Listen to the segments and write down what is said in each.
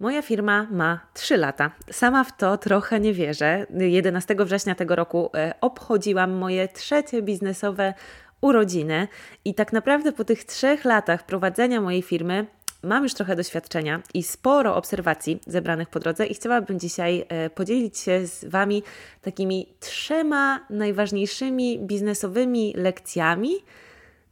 Moja firma ma 3 lata. Sama w to trochę nie wierzę. 11 września tego roku e, obchodziłam moje trzecie biznesowe urodziny i tak naprawdę po tych trzech latach prowadzenia mojej firmy mam już trochę doświadczenia i sporo obserwacji zebranych po drodze i chciałabym dzisiaj e, podzielić się z Wami takimi trzema najważniejszymi biznesowymi lekcjami,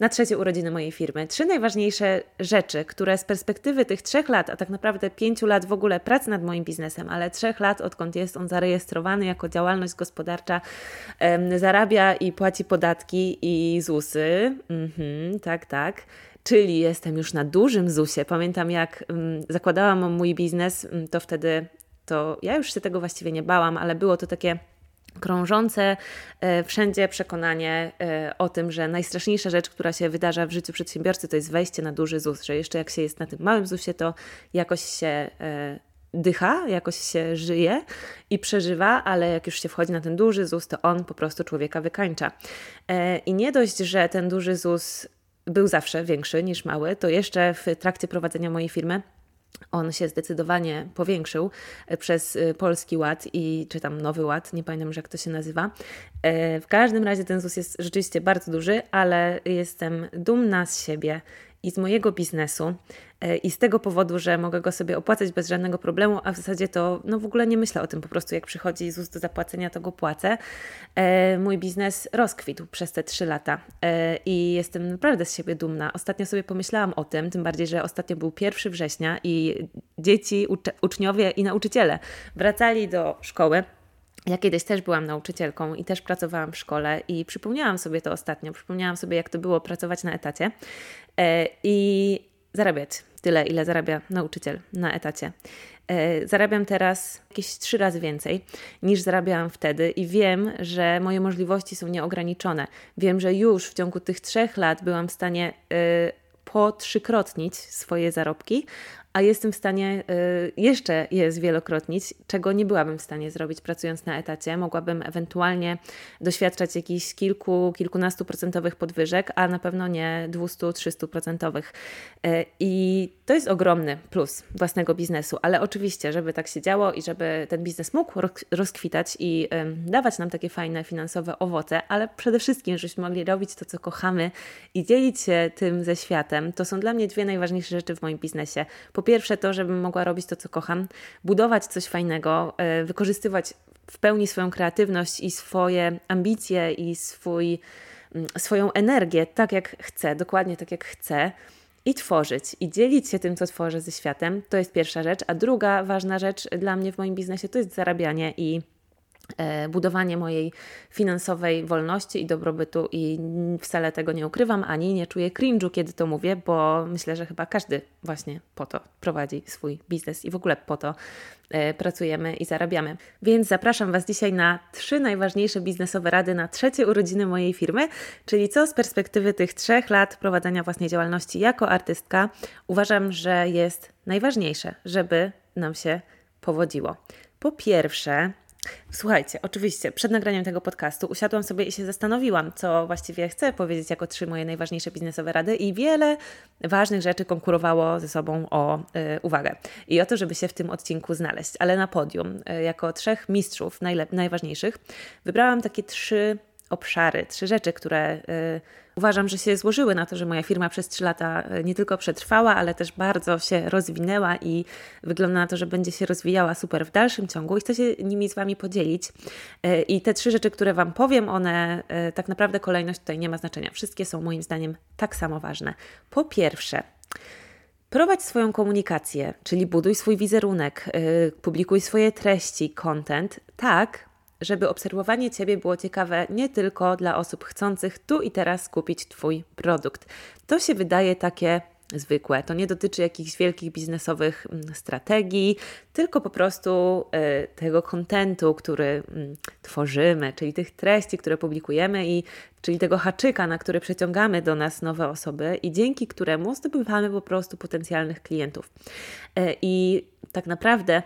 na trzecie urodziny mojej firmy. Trzy najważniejsze rzeczy, które z perspektywy tych trzech lat, a tak naprawdę pięciu lat w ogóle pracy nad moim biznesem, ale trzech lat, odkąd jest on zarejestrowany jako działalność gospodarcza, um, zarabia i płaci podatki i ZUSy. Mhm, tak, tak czyli jestem już na dużym ZUSie. Pamiętam, jak um, zakładałam mój biznes, to wtedy to ja już się tego właściwie nie bałam, ale było to takie krążące e, wszędzie przekonanie e, o tym, że najstraszniejsza rzecz, która się wydarza w życiu przedsiębiorcy, to jest wejście na duży ZUS, że jeszcze jak się jest na tym małym ZUSie, to jakoś się e, dycha, jakoś się żyje i przeżywa, ale jak już się wchodzi na ten duży ZUS, to on po prostu człowieka wykańcza. I nie dość, że ten duży ZUS był zawsze większy niż mały, to jeszcze w trakcie prowadzenia mojej firmy on się zdecydowanie powiększył e, przez e, Polski Ład i czy tam Nowy Ład, nie pamiętam już jak to się nazywa. E, w każdym razie ten ZUS jest rzeczywiście bardzo duży, ale jestem dumna z siebie i z mojego biznesu i z tego powodu, że mogę go sobie opłacać bez żadnego problemu, a w zasadzie to no w ogóle nie myślę o tym, po prostu jak przychodzi ZUS do zapłacenia, to go płacę. E, mój biznes rozkwitł przez te trzy lata e, i jestem naprawdę z siebie dumna. Ostatnio sobie pomyślałam o tym, tym bardziej, że ostatnio był 1 września i dzieci, uczniowie i nauczyciele wracali do szkoły. Ja kiedyś też byłam nauczycielką i też pracowałam w szkole i przypomniałam sobie to ostatnio. Przypomniałam sobie, jak to było pracować na etacie e, i zarabiać tyle, ile zarabia nauczyciel na etacie. E, zarabiam teraz jakieś trzy razy więcej niż zarabiałam wtedy i wiem, że moje możliwości są nieograniczone. Wiem, że już w ciągu tych trzech lat byłam w stanie e, po trzykrotnić swoje zarobki, a jestem w stanie y, jeszcze je zwielokrotnić, czego nie byłabym w stanie zrobić pracując na etacie. Mogłabym ewentualnie doświadczać jakichś kilku, kilkunastu procentowych podwyżek, a na pewno nie 200-300 procentowych. Y, I to jest ogromny plus własnego biznesu, ale oczywiście, żeby tak się działo i żeby ten biznes mógł rozkwitać i dawać nam takie fajne finansowe owoce, ale przede wszystkim, żebyśmy mogli robić to, co kochamy i dzielić się tym ze światem, to są dla mnie dwie najważniejsze rzeczy w moim biznesie. Po pierwsze to, żebym mogła robić to, co kocham, budować coś fajnego, e, wykorzystywać w pełni swoją kreatywność i swoje ambicje i swój, mm, swoją energię tak, jak chcę, dokładnie tak, jak chcę i tworzyć, i dzielić się tym, co tworzę ze światem. To jest pierwsza rzecz. A druga ważna rzecz dla mnie w moim biznesie to jest zarabianie i budowanie mojej finansowej wolności i dobrobytu i wcale tego nie ukrywam, ani nie czuję cringe'u, kiedy to mówię, bo myślę, że chyba każdy właśnie po to prowadzi swój biznes i w ogóle po to e, pracujemy i zarabiamy. Więc zapraszam Was dzisiaj na trzy najważniejsze biznesowe rady na trzecie urodziny mojej firmy, czyli co z perspektywy tych trzech lat prowadzenia własnej działalności jako artystka uważam, że jest najważniejsze, żeby nam się powodziło. Po pierwsze, Słuchajcie, oczywiście, przed nagraniem tego podcastu usiadłam sobie i się zastanowiłam, co właściwie chcę powiedzieć jako trzy moje najważniejsze biznesowe rady, i wiele ważnych rzeczy konkurowało ze sobą o y, uwagę i o to, żeby się w tym odcinku znaleźć. Ale na podium, y, jako trzech mistrzów najważniejszych, wybrałam takie trzy obszary, trzy rzeczy, które y, uważam, że się złożyły na to, że moja firma przez trzy lata y, nie tylko przetrwała, ale też bardzo się rozwinęła i wygląda na to, że będzie się rozwijała super w dalszym ciągu i chcę się nimi z Wami podzielić. Y, I te trzy rzeczy, które Wam powiem, one tak naprawdę kolejność tutaj nie ma znaczenia. Wszystkie są moim zdaniem tak samo ważne. Po pierwsze, Prowadź swoją komunikację, czyli buduj swój wizerunek, publikuj swoje treści, content tak, żeby obserwowanie Ciebie było ciekawe nie tylko dla osób chcących tu i teraz kupić Twój produkt. To się wydaje takie zwykłe. To nie dotyczy jakichś wielkich biznesowych mm, strategii, tylko po prostu y, tego kontentu, który y, tworzymy, czyli tych treści, które publikujemy i czyli tego haczyka, na który przeciągamy do nas nowe osoby i dzięki któremu zdobywamy po prostu potencjalnych klientów. Y, I tak naprawdę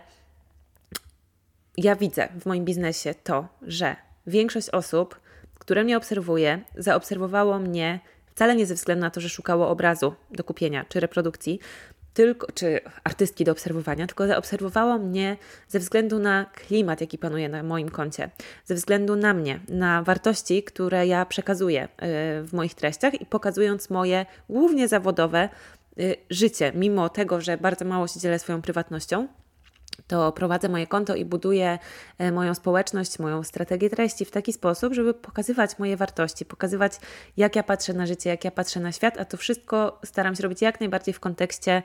ja widzę w moim biznesie to, że większość osób, które mnie obserwuje, zaobserwowało mnie wcale nie ze względu na to, że szukało obrazu do kupienia czy reprodukcji, tylko, czy artystki do obserwowania, tylko zaobserwowała mnie ze względu na klimat, jaki panuje na moim koncie, ze względu na mnie, na wartości, które ja przekazuję y, w moich treściach i pokazując moje głównie zawodowe y, życie, mimo tego, że bardzo mało się dzielę swoją prywatnością to prowadzę moje konto i buduję e, moją społeczność, moją strategię treści w taki sposób, żeby pokazywać moje wartości, pokazywać, jak ja patrzę na życie, jak ja patrzę na świat, a to wszystko staram się robić jak najbardziej w kontekście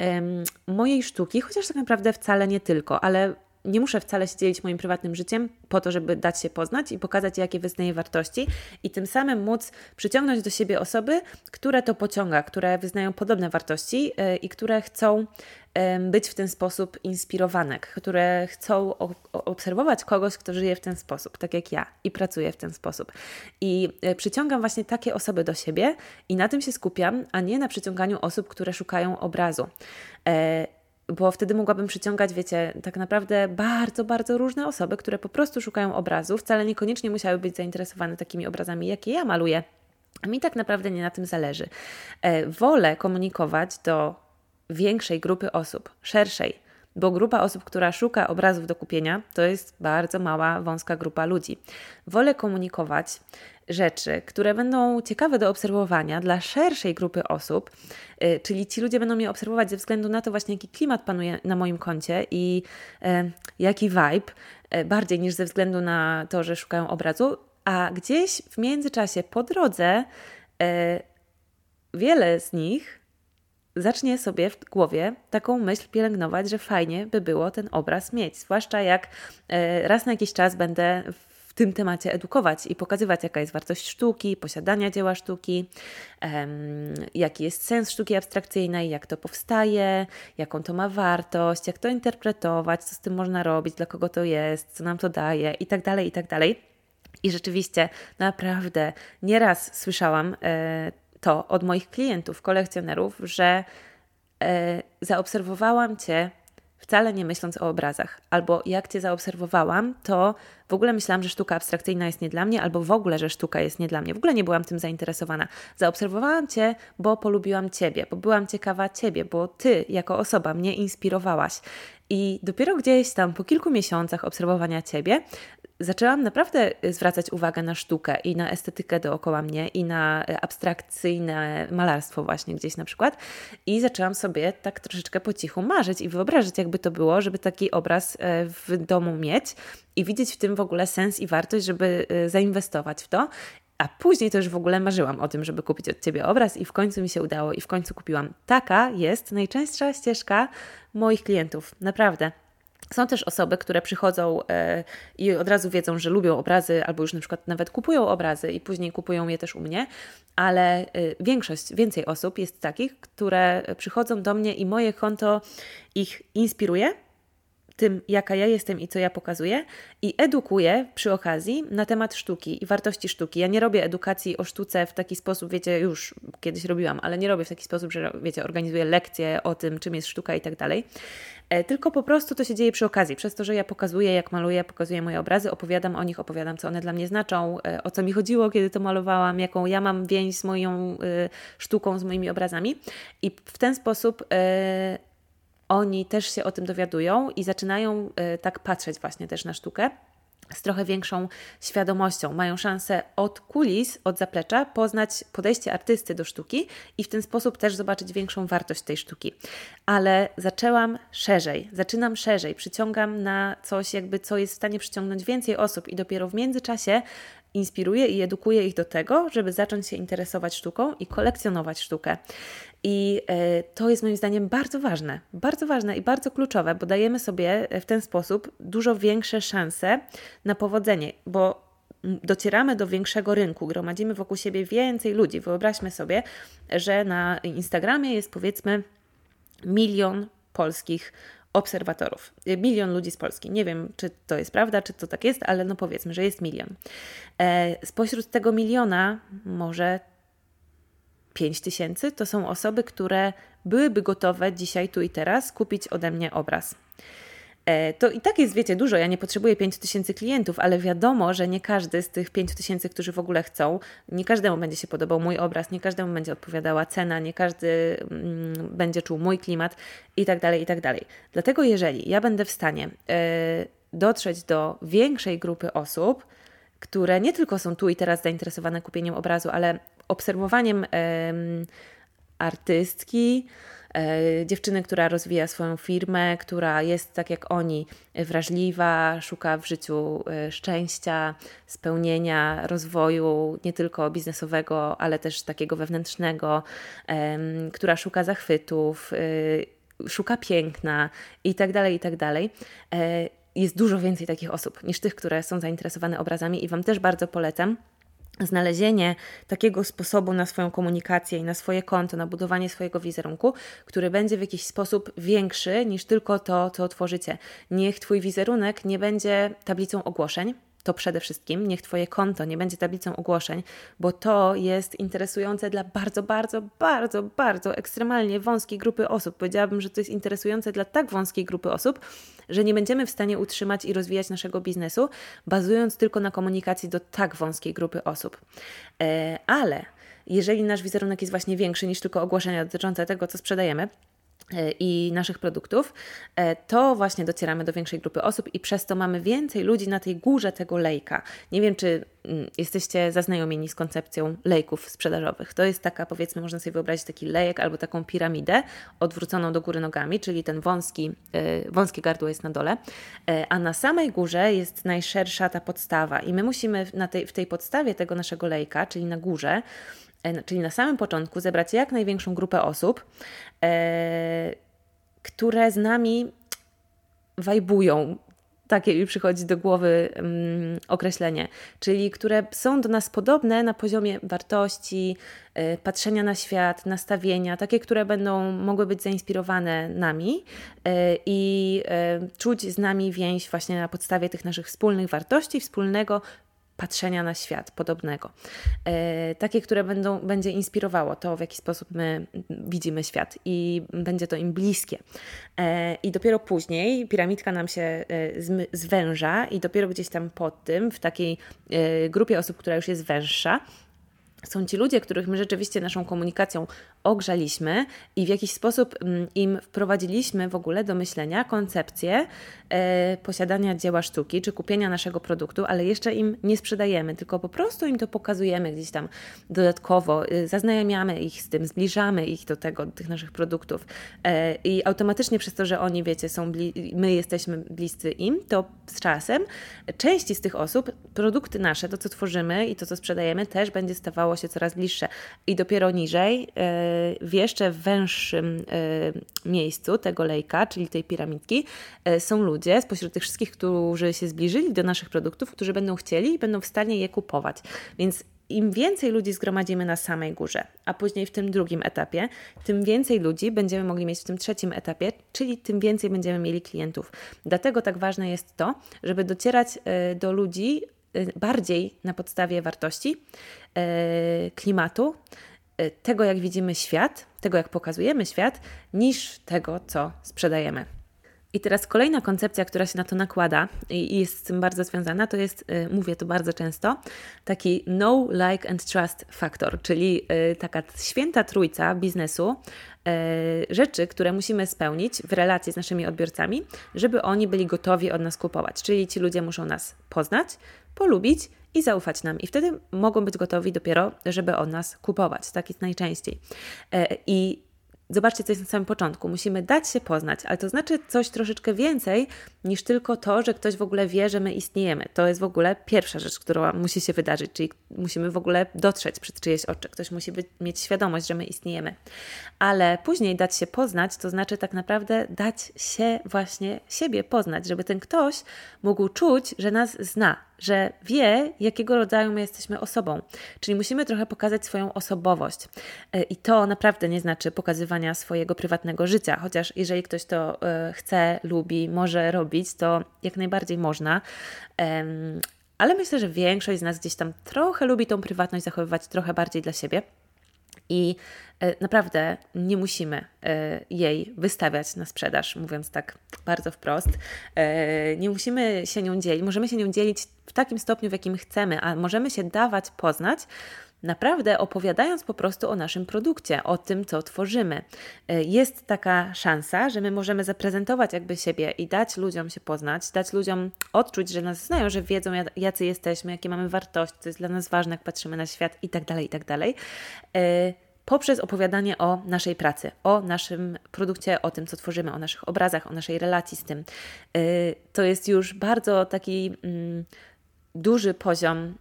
um, mojej sztuki, chociaż tak naprawdę wcale nie tylko, ale nie muszę wcale się dzielić moim prywatnym życiem po to, żeby dać się poznać i pokazać, jakie wyznaję wartości i tym samym móc przyciągnąć do siebie osoby, które to pociąga, które wyznają podobne wartości yy, i które chcą być w ten sposób inspirowane, które chcą obserwować kogoś, kto żyje w ten sposób, tak jak ja i pracuje w ten sposób. I e, przyciągam właśnie takie osoby do siebie i na tym się skupiam, a nie na przyciąganiu osób, które szukają obrazu e, bo wtedy mogłabym przyciągać, wiecie, tak naprawdę bardzo, bardzo różne osoby, które po prostu szukają obrazu, wcale niekoniecznie musiały być zainteresowane takimi obrazami, jakie ja maluję. A mi tak naprawdę nie na tym zależy. E, wolę komunikować do większej grupy osób, szerszej, bo grupa osób, która szuka obrazów do kupienia, to jest bardzo mała, wąska grupa ludzi. Wolę komunikować rzeczy, które będą ciekawe do obserwowania dla szerszej grupy osób, yy, czyli ci ludzie będą mnie obserwować ze względu na to właśnie, jaki klimat panuje na moim koncie i yy, jaki vibe, yy, bardziej niż ze względu na to, że szukają obrazu, a gdzieś w międzyczasie po drodze y, wiele z nich zacznie sobie w głowie taką myśl pielęgnować, że fajnie by było ten obraz mieć. Zwłaszcza jak e, raz na jakiś czas będę w tym temacie edukować i pokazywać, jaka jest wartość sztuki, posiadania dzieła sztuki, jaki jest sens sztuki abstrakcyjnej, jak to powstaje, jaką to ma wartość, jak to interpretować, co z tym można robić, dla kogo to jest, co nam to daje i tak dalej, i tak. I rzeczywiście, naprawdę nieraz słyszałam e, to od moich klientów, kolekcjonerów, że e, zaobserwowałam Cię wcale nie myśląc o obrazach, albo jak Cię zaobserwowałam, to w ogóle myślałam, że sztuka abstrakcyjna jest nie dla mnie, albo w ogóle, że sztuka jest nie dla mnie. W ogóle nie byłam tym zainteresowana. Zaobserwowałam Cię, bo polubiłam Ciebie, bo byłam ciekawa Ciebie, bo Ty jako osoba mnie inspirowałaś. I dopiero gdzieś tam po kilku miesiącach obserwowania Ciebie zaczęłam naprawdę zwracać uwagę na sztukę i na estetykę dookoła mnie i na e, abstrakcyjne malarstwo właśnie gdzieś na przykład i zaczęłam sobie tak troszeczkę po cichu marzyć i wyobrażać jakby to było, żeby taki obraz e, w domu mieć i widzieć w tym w ogóle sens i wartość, żeby zainwestować w to a później to już w ogóle marzyłam o tym, żeby kupić od Ciebie obraz i w końcu mi się udało i w końcu kupiłam. Taka jest najczęstsza ścieżka moich klientów. Naprawdę. Są też osoby, które przychodzą e, i od razu wiedzą, że lubią obrazy, albo już na przykład nawet kupują obrazy i później kupują je też u mnie, ale e, większość, więcej osób jest takich, które przychodzą do mnie i moje konto ich inspiruje tym, jaka ja jestem i co ja pokazuję, i edukuję przy okazji na temat sztuki i wartości sztuki. Ja nie robię edukacji o sztuce w taki sposób, wiecie, już kiedyś robiłam, ale nie robię w taki sposób, że wiecie, organizuję lekcje o tym, czym jest sztuka i tak dalej. E, tylko po prostu to się dzieje przy okazji. Przez to, że ja pokazuję, jak maluję, pokazuję moje obrazy, opowiadam o nich, opowiadam, co one dla mnie znaczą, e, o co mi chodziło, kiedy to malowałam, jaką ja mam więź z moją y, sztuką, z moimi obrazami. I w ten sposób oni też się o tym dowiadują i zaczynają y, tak patrzeć właśnie też na sztukę z trochę większą świadomością. Mają szansę od kulis, od zaplecza poznać podejście artysty do sztuki i w ten sposób też zobaczyć większą wartość tej sztuki. Ale zaczęłam szerzej, zaczynam szerzej, przyciągam na coś, jakby co jest w stanie przyciągnąć więcej osób i dopiero w międzyczasie inspiruję i edukuję ich do tego, żeby zacząć się interesować sztuką i kolekcjonować sztukę. I e, to jest moim zdaniem bardzo ważne, bardzo ważne i bardzo kluczowe, bo dajemy sobie w ten sposób dużo większe szanse na powodzenie, bo docieramy do większego rynku, gromadzimy wokół siebie więcej ludzi. Wyobraźmy sobie, że na Instagramie jest powiedzmy milion polskich obserwatorów. Milion ludzi z Polski. Nie wiem, czy to jest prawda, czy to tak jest, ale no powiedzmy, że jest milion. E, spośród tego miliona może 5 tysięcy to są osoby, które byłyby gotowe dzisiaj, tu i teraz kupić ode mnie obraz. E, to i tak jest, wiecie, dużo. Ja nie potrzebuję 5 tysięcy klientów, ale wiadomo, że nie każdy z tych 5 tysięcy, którzy w ogóle chcą, nie każdemu będzie się podobał mój obraz, nie każdemu będzie odpowiadała cena, nie każdy mm, będzie czuł mój klimat i tak dalej, i tak dalej. Dlatego jeżeli ja będę w stanie e, dotrzeć do większej grupy osób, które nie tylko są tu i teraz zainteresowane kupieniem obrazu, ale obserwowaniem artystki, e, dziewczyny, która rozwija swoją firmę, która jest tak jak oni wrażliwa, szuka w życiu e, szczęścia, spełnienia, rozwoju nie tylko biznesowego, ale też takiego wewnętrznego, która szuka zachwytów, e, szuka piękna i tak dalej, i tak dalej. Jest dużo więcej takich osób niż tych, które są zainteresowane obrazami i Wam też bardzo polecam znalezienie takiego sposobu na swoją komunikację i na swoje konto, na budowanie swojego wizerunku, który będzie w jakiś sposób większy niż tylko to, co tworzycie. Niech Twój wizerunek nie będzie tablicą ogłoszeń, to przede wszystkim niech Twoje konto nie będzie tablicą ogłoszeń, bo to jest interesujące dla bardzo, bardzo, bardzo, bardzo ekstremalnie wąskiej grupy osób. Powiedziałabym, że to jest interesujące dla tak wąskiej grupy osób, że nie będziemy w stanie utrzymać i rozwijać naszego biznesu, bazując tylko na komunikacji do tak wąskiej grupy osób. E, ale jeżeli nasz wizerunek jest właśnie większy niż tylko ogłoszenia dotyczące tego, co sprzedajemy, i naszych produktów, e, to właśnie docieramy do większej grupy osób i przez to mamy więcej ludzi na tej górze tego lejka. Nie wiem, czy mm, jesteście zaznajomieni z koncepcją lejków sprzedażowych. To jest taka, powiedzmy, można sobie wyobrazić taki lejek albo taką piramidę odwróconą do góry nogami, czyli ten wąski, e, wąskie gardło jest na dole, a na samej górze jest najszersza ta podstawa i my musimy na tej, w tej podstawie tego naszego lejka, czyli na górze, E, czyli na samym początku zebrać jak największą grupę osób, e, które z nami wajbują. Takie mi przychodzi do głowy um, określenie, czyli które są do nas podobne na poziomie wartości, y, patrzenia na świat, nastawienia, takie, które będą mogły być zainspirowane nami y, i y, czuć z nami więź właśnie na podstawie tych naszych wspólnych wartości, wspólnego patrzenia na świat podobnego. E, takie, które będą, będzie inspirowało to, w jaki sposób my widzimy świat i będzie to im bliskie. E, I dopiero później piramidka nam się e, zwęża i dopiero gdzieś tam pod tym, w takiej grupie osób, która już jest węższa, są ci ludzie, których my rzeczywiście naszą komunikacją ogrzaliśmy i w jakiś sposób mm, im wprowadziliśmy w ogóle do myślenia koncepcję e, posiadania dzieła sztuki czy kupienia naszego produktu, ale jeszcze im nie sprzedajemy, tylko po prostu im to pokazujemy gdzieś tam dodatkowo, e, zaznajamiamy ich z tym, zbliżamy ich do tego, do tych naszych produktów e, i automatycznie przez to, że oni, wiecie, są my jesteśmy bliscy im, to z czasem części z tych osób produkty nasze, to co tworzymy i to co sprzedajemy też będzie stawało się coraz bliższe i dopiero niżej e, w jeszcze węższym e, miejscu tego lejka, czyli tej piramidki, e, są ludzie spośród tych wszystkich, którzy się zbliżyli do naszych produktów, którzy będą chcieli i będą w stanie je kupować. Więc im więcej ludzi zgromadzimy na samej górze, a później w tym drugim etapie, tym więcej ludzi będziemy mogli mieć w tym trzecim etapie, czyli tym więcej będziemy mieli klientów. Dlatego tak ważne jest to, żeby docierać e, do ludzi bardziej na podstawie wartości, klimatu, tego, jak widzimy świat, tego, jak pokazujemy świat, niż tego, co sprzedajemy. I teraz kolejna koncepcja, która się na to nakłada i jest z tym bardzo związana, to jest, y, mówię to bardzo często, taki know, like and trust factor, czyli y, taka święta trójca biznesu, rzeczy, które musimy spełnić w relacji z naszymi odbiorcami, żeby oni byli gotowi od nas kupować. Czyli ci ludzie muszą nas poznać, polubić i zaufać nam. I wtedy mogą być gotowi dopiero, żeby od nas kupować. Tak jest najczęściej. E, I Zobaczcie, co jest na samym początku. Musimy dać się poznać, ale to znaczy coś troszeczkę więcej niż tylko to, że ktoś w ogóle wie, że my istniejemy. To jest w ogóle pierwsza rzecz, która musi się wydarzyć, czyli musimy w ogóle dotrzeć przed czyjeś oczy. Ktoś musi być, mieć świadomość, że my istniejemy. Ale później dać się poznać, to znaczy tak naprawdę dać się właśnie siebie poznać, żeby ten ktoś mógł czuć, że nas zna, że wie, jakiego rodzaju my jesteśmy osobą. Czyli musimy trochę pokazać swoją osobowość. E, I to naprawdę nie znaczy pokazywania swojego prywatnego życia, chociaż jeżeli ktoś to e, chce, lubi, może robić, to jak najbardziej można. Ale myślę, że większość z nas gdzieś tam trochę lubi tą prywatność zachowywać trochę bardziej dla siebie. I e, naprawdę nie musimy jej wystawiać na sprzedaż, mówiąc tak bardzo wprost. Nie musimy się nią dzielić, możemy się nią dzielić w takim stopniu, w jakim chcemy, a możemy się dawać poznać naprawdę opowiadając po prostu o naszym produkcie, o tym, co tworzymy. Jest taka szansa, że my możemy zaprezentować jakby siebie i dać ludziom się poznać, dać ludziom odczuć, że nas znają, że wiedzą, jacy jesteśmy, jakie mamy wartości, co jest dla nas ważne, jak patrzymy na świat i tak dalej, i tak dalej poprzez opowiadanie o naszej pracy, o naszym produkcie, o tym, co tworzymy, o naszych obrazach, o naszej relacji z tym. Y, to jest już bardzo taki mm, duży poziom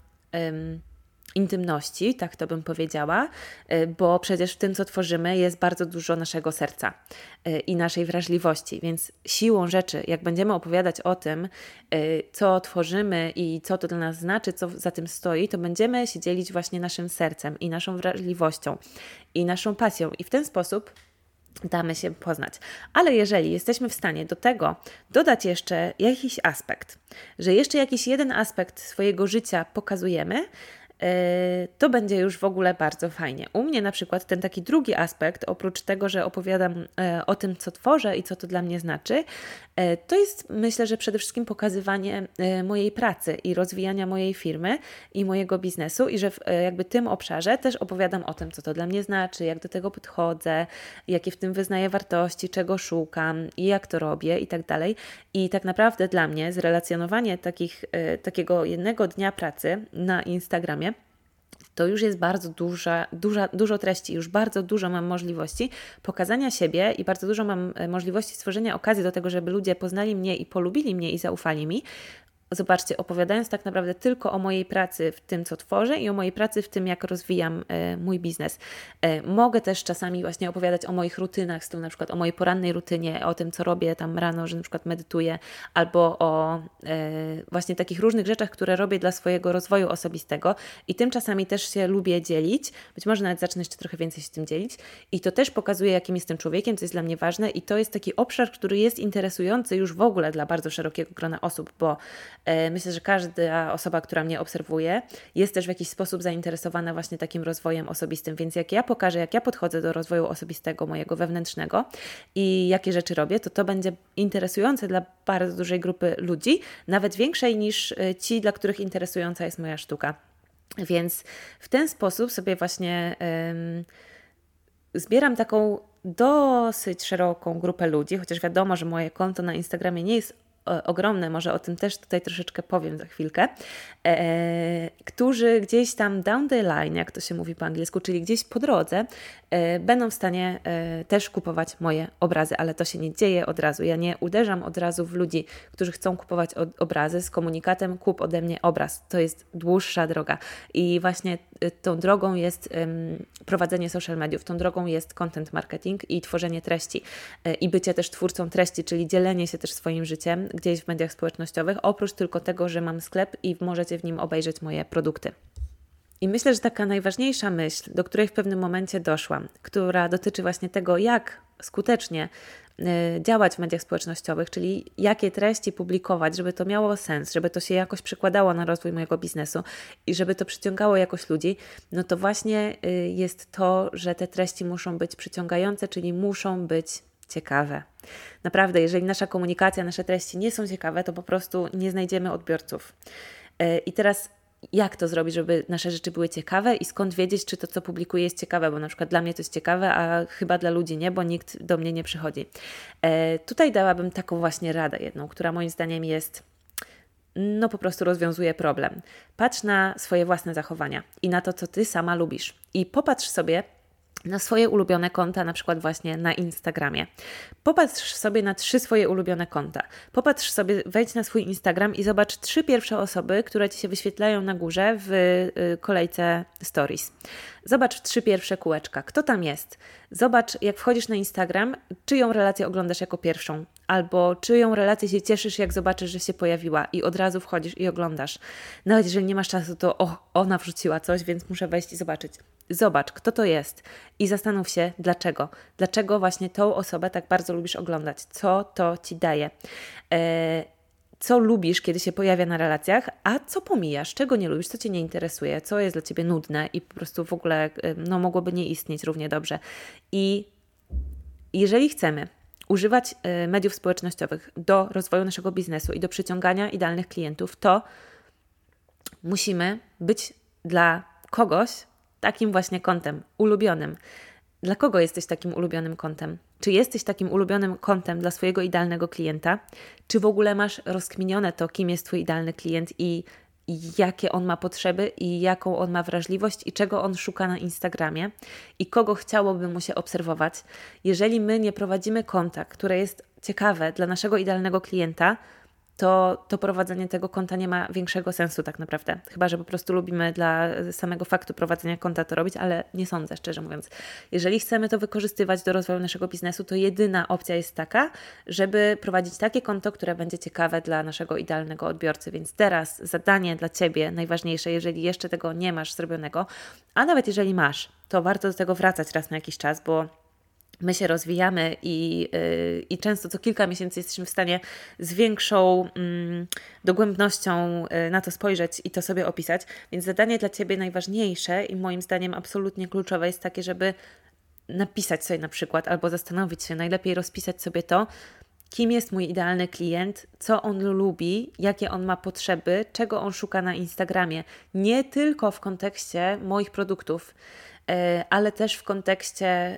intymności, tak to bym powiedziała, y, bo przecież w tym, co tworzymy, jest bardzo dużo naszego serca y, i naszej wrażliwości, więc siłą rzeczy, jak będziemy opowiadać o tym, y, co tworzymy i co to dla nas znaczy, co za tym stoi, to będziemy się dzielić właśnie naszym sercem i naszą wrażliwością i naszą pasją, i w ten sposób damy się poznać. Ale jeżeli jesteśmy w stanie do tego dodać jeszcze jakiś aspekt, że jeszcze jakiś jeden aspekt swojego życia pokazujemy, to będzie już w ogóle bardzo fajnie. U mnie na przykład ten taki drugi aspekt, oprócz tego, że opowiadam e, o tym, co tworzę i co to dla mnie znaczy, e, to jest myślę, że przede wszystkim pokazywanie mojej pracy i rozwijania mojej firmy i mojego biznesu i że w jakby tym obszarze też opowiadam o tym, co to dla mnie znaczy, jak do tego podchodzę, jakie w tym wyznaję wartości, czego szukam i jak to robię i tak dalej. I tak naprawdę dla mnie zrelacjonowanie takich, takiego jednego dnia pracy na Instagramie to już jest bardzo duża, duża, dużo treści, już bardzo dużo mam możliwości pokazania siebie i bardzo dużo mam e, możliwości stworzenia okazji do tego, żeby ludzie poznali mnie i polubili mnie i zaufali mi, Zobaczcie, opowiadając tak naprawdę tylko o mojej pracy w tym, co tworzę i o mojej pracy w tym, jak rozwijam e, mój biznes. E, mogę też czasami właśnie opowiadać o moich rutynach, z tym na przykład o mojej porannej rutynie, o tym, co robię tam rano, że na przykład medytuję, albo o e, właśnie takich różnych rzeczach, które robię dla swojego rozwoju osobistego i tym czasami też się lubię dzielić. Być może nawet zacznę jeszcze trochę więcej się tym dzielić i to też pokazuje, jakim jestem człowiekiem, co jest dla mnie ważne i to jest taki obszar, który jest interesujący już w ogóle dla bardzo szerokiego grona osób, bo myślę, że każda osoba, która mnie obserwuje, jest też w jakiś sposób zainteresowana właśnie takim rozwojem osobistym. Więc jak ja pokażę, jak ja podchodzę do rozwoju osobistego, mojego wewnętrznego i jakie rzeczy robię, to to będzie interesujące dla bardzo dużej grupy ludzi, nawet większej niż e, ci, dla których interesująca jest moja sztuka. Więc w ten sposób sobie właśnie um, zbieram taką dosyć szeroką grupę ludzi, chociaż wiadomo, że moje konto na Instagramie nie jest ogromne, może o tym też tutaj troszeczkę powiem za chwilkę, e, którzy gdzieś tam down the line, jak to się mówi po angielsku, czyli gdzieś po drodze, e, będą w stanie e, też kupować moje obrazy, ale to się nie dzieje od razu. Ja nie uderzam od razu w ludzi, którzy chcą kupować obrazy z komunikatem kup ode mnie obraz. To jest dłuższa droga i właśnie e, tą drogą jest prowadzenie social mediów, tą drogą jest content marketing i tworzenie treści e, i bycie też twórcą treści, czyli dzielenie się też swoim życiem, gdzieś w mediach społecznościowych, oprócz tylko tego, że mam sklep i możecie w nim obejrzeć moje produkty. I myślę, że taka najważniejsza myśl, do której w pewnym momencie doszłam, która dotyczy właśnie tego, jak skutecznie y, działać w mediach społecznościowych, czyli jakie treści publikować, żeby to miało sens, żeby to się jakoś przekładało na rozwój mojego biznesu i żeby to przyciągało jakoś ludzi, no to właśnie y, jest to, że te treści muszą być przyciągające, czyli muszą być ciekawe. Naprawdę, jeżeli nasza komunikacja, nasze treści nie są ciekawe, to po prostu nie znajdziemy odbiorców. E, I teraz jak to zrobić, żeby nasze rzeczy były ciekawe i skąd wiedzieć, czy to, co publikuję, jest ciekawe, bo na przykład dla mnie to jest ciekawe, a chyba dla ludzi nie, bo nikt do mnie nie przychodzi. E, tutaj dałabym taką właśnie radę jedną, która moim zdaniem jest no po prostu rozwiązuje problem. Patrz na swoje własne zachowania i na to, co ty sama lubisz. I popatrz sobie, na swoje ulubione konta, na przykład właśnie na Instagramie. Popatrz sobie na trzy swoje ulubione konta. Popatrz sobie, wejdź na swój Instagram i zobacz trzy pierwsze osoby, które ci się wyświetlają na górze w y, kolejce Stories. Zobacz trzy pierwsze kółeczka. Kto tam jest? Zobacz, jak wchodzisz na Instagram, czyją relację oglądasz jako pierwszą, albo czyją relację się cieszysz, jak zobaczysz, że się pojawiła i od razu wchodzisz i oglądasz. Nawet jeżeli nie masz czasu, to o, ona wrzuciła coś, więc muszę wejść i zobaczyć. Zobacz, kto to jest i zastanów się, dlaczego. Dlaczego właśnie tą osobę tak bardzo lubisz oglądać? Co to ci daje? Eee, co lubisz, kiedy się pojawia na relacjach, a co pomijasz, czego nie lubisz, co Cię nie interesuje, co jest dla Ciebie nudne i po prostu w ogóle no, mogłoby nie istnieć równie dobrze. I jeżeli chcemy używać y, mediów społecznościowych do rozwoju naszego biznesu i do przyciągania idealnych klientów, to musimy być dla kogoś takim właśnie kątem, ulubionym. Dla kogo jesteś takim ulubionym kątem? Czy jesteś takim ulubionym kątem dla swojego idealnego klienta? Czy w ogóle masz rozkminione to, kim jest Twój idealny klient i jakie on ma potrzeby i jaką on ma wrażliwość i czego on szuka na Instagramie i kogo chciałoby mu się obserwować. Jeżeli my nie prowadzimy konta, które jest ciekawe dla naszego idealnego klienta, to, to prowadzenie tego konta nie ma większego sensu tak naprawdę. Chyba, że po prostu lubimy dla samego faktu prowadzenia konta to robić, ale nie sądzę, szczerze mówiąc. Jeżeli chcemy to wykorzystywać do rozwoju naszego biznesu, to jedyna opcja jest taka, żeby prowadzić takie konto, które będzie ciekawe dla naszego idealnego odbiorcy. Więc teraz zadanie dla Ciebie najważniejsze, jeżeli jeszcze tego nie masz zrobionego, a nawet jeżeli masz, to warto do tego wracać raz na jakiś czas, bo my się rozwijamy i, yy, i często co kilka miesięcy jesteśmy w stanie z większą yy, dogłębnością yy, na to spojrzeć i to sobie opisać. Więc zadanie dla Ciebie najważniejsze i moim zdaniem absolutnie kluczowe jest takie, żeby napisać sobie na przykład albo zastanowić się, najlepiej rozpisać sobie to, kim jest mój idealny klient, co on lubi, jakie on ma potrzeby, czego on szuka na Instagramie. Nie tylko w kontekście moich produktów, y, ale też w kontekście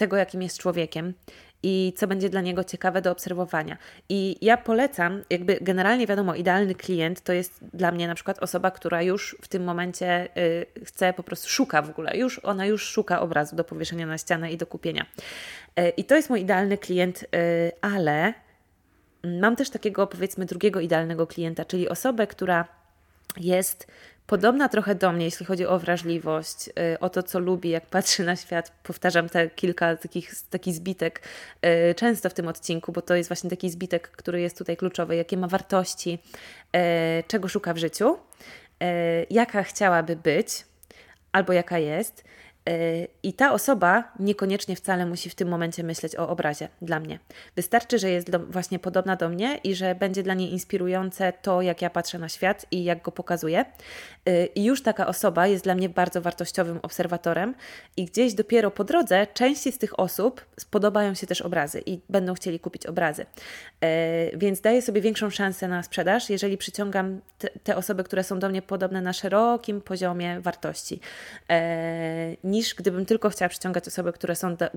tego, jakim jest człowiekiem i co będzie dla niego ciekawe do obserwowania. I ja polecam, jakby generalnie wiadomo, idealny klient to jest dla mnie na przykład osoba, która już w tym momencie y, chce, po prostu szuka w ogóle, już ona już szuka obrazu do powieszenia na ścianę i do kupienia. Y, I to jest mój idealny klient, y, ale mam też takiego powiedzmy drugiego idealnego klienta, czyli osobę, która jest podobna trochę do mnie, jeśli chodzi o wrażliwość, y, o to, co lubi, jak patrzy na świat. Powtarzam te kilka takich, takich zbitek y, często w tym odcinku, bo to jest właśnie taki zbitek, który jest tutaj kluczowy, jakie ma wartości, y, czego szuka w życiu, jaka chciałaby być albo jaka jest I ta osoba niekoniecznie wcale musi w tym momencie myśleć o obrazie dla mnie. Wystarczy, że jest do, właśnie podobna do mnie i że będzie dla niej inspirujące to, jak ja patrzę na świat i jak go pokazuję. E, I już taka osoba jest dla mnie bardzo wartościowym obserwatorem, i gdzieś dopiero po drodze części z tych osób spodobają się też obrazy i będą chcieli kupić obrazy. E, więc daję sobie większą szansę na sprzedaż, jeżeli przyciągam te, te osoby, które są do mnie podobne na szerokim poziomie wartości niż gdybym tylko chciała przyciągać osoby, które są da,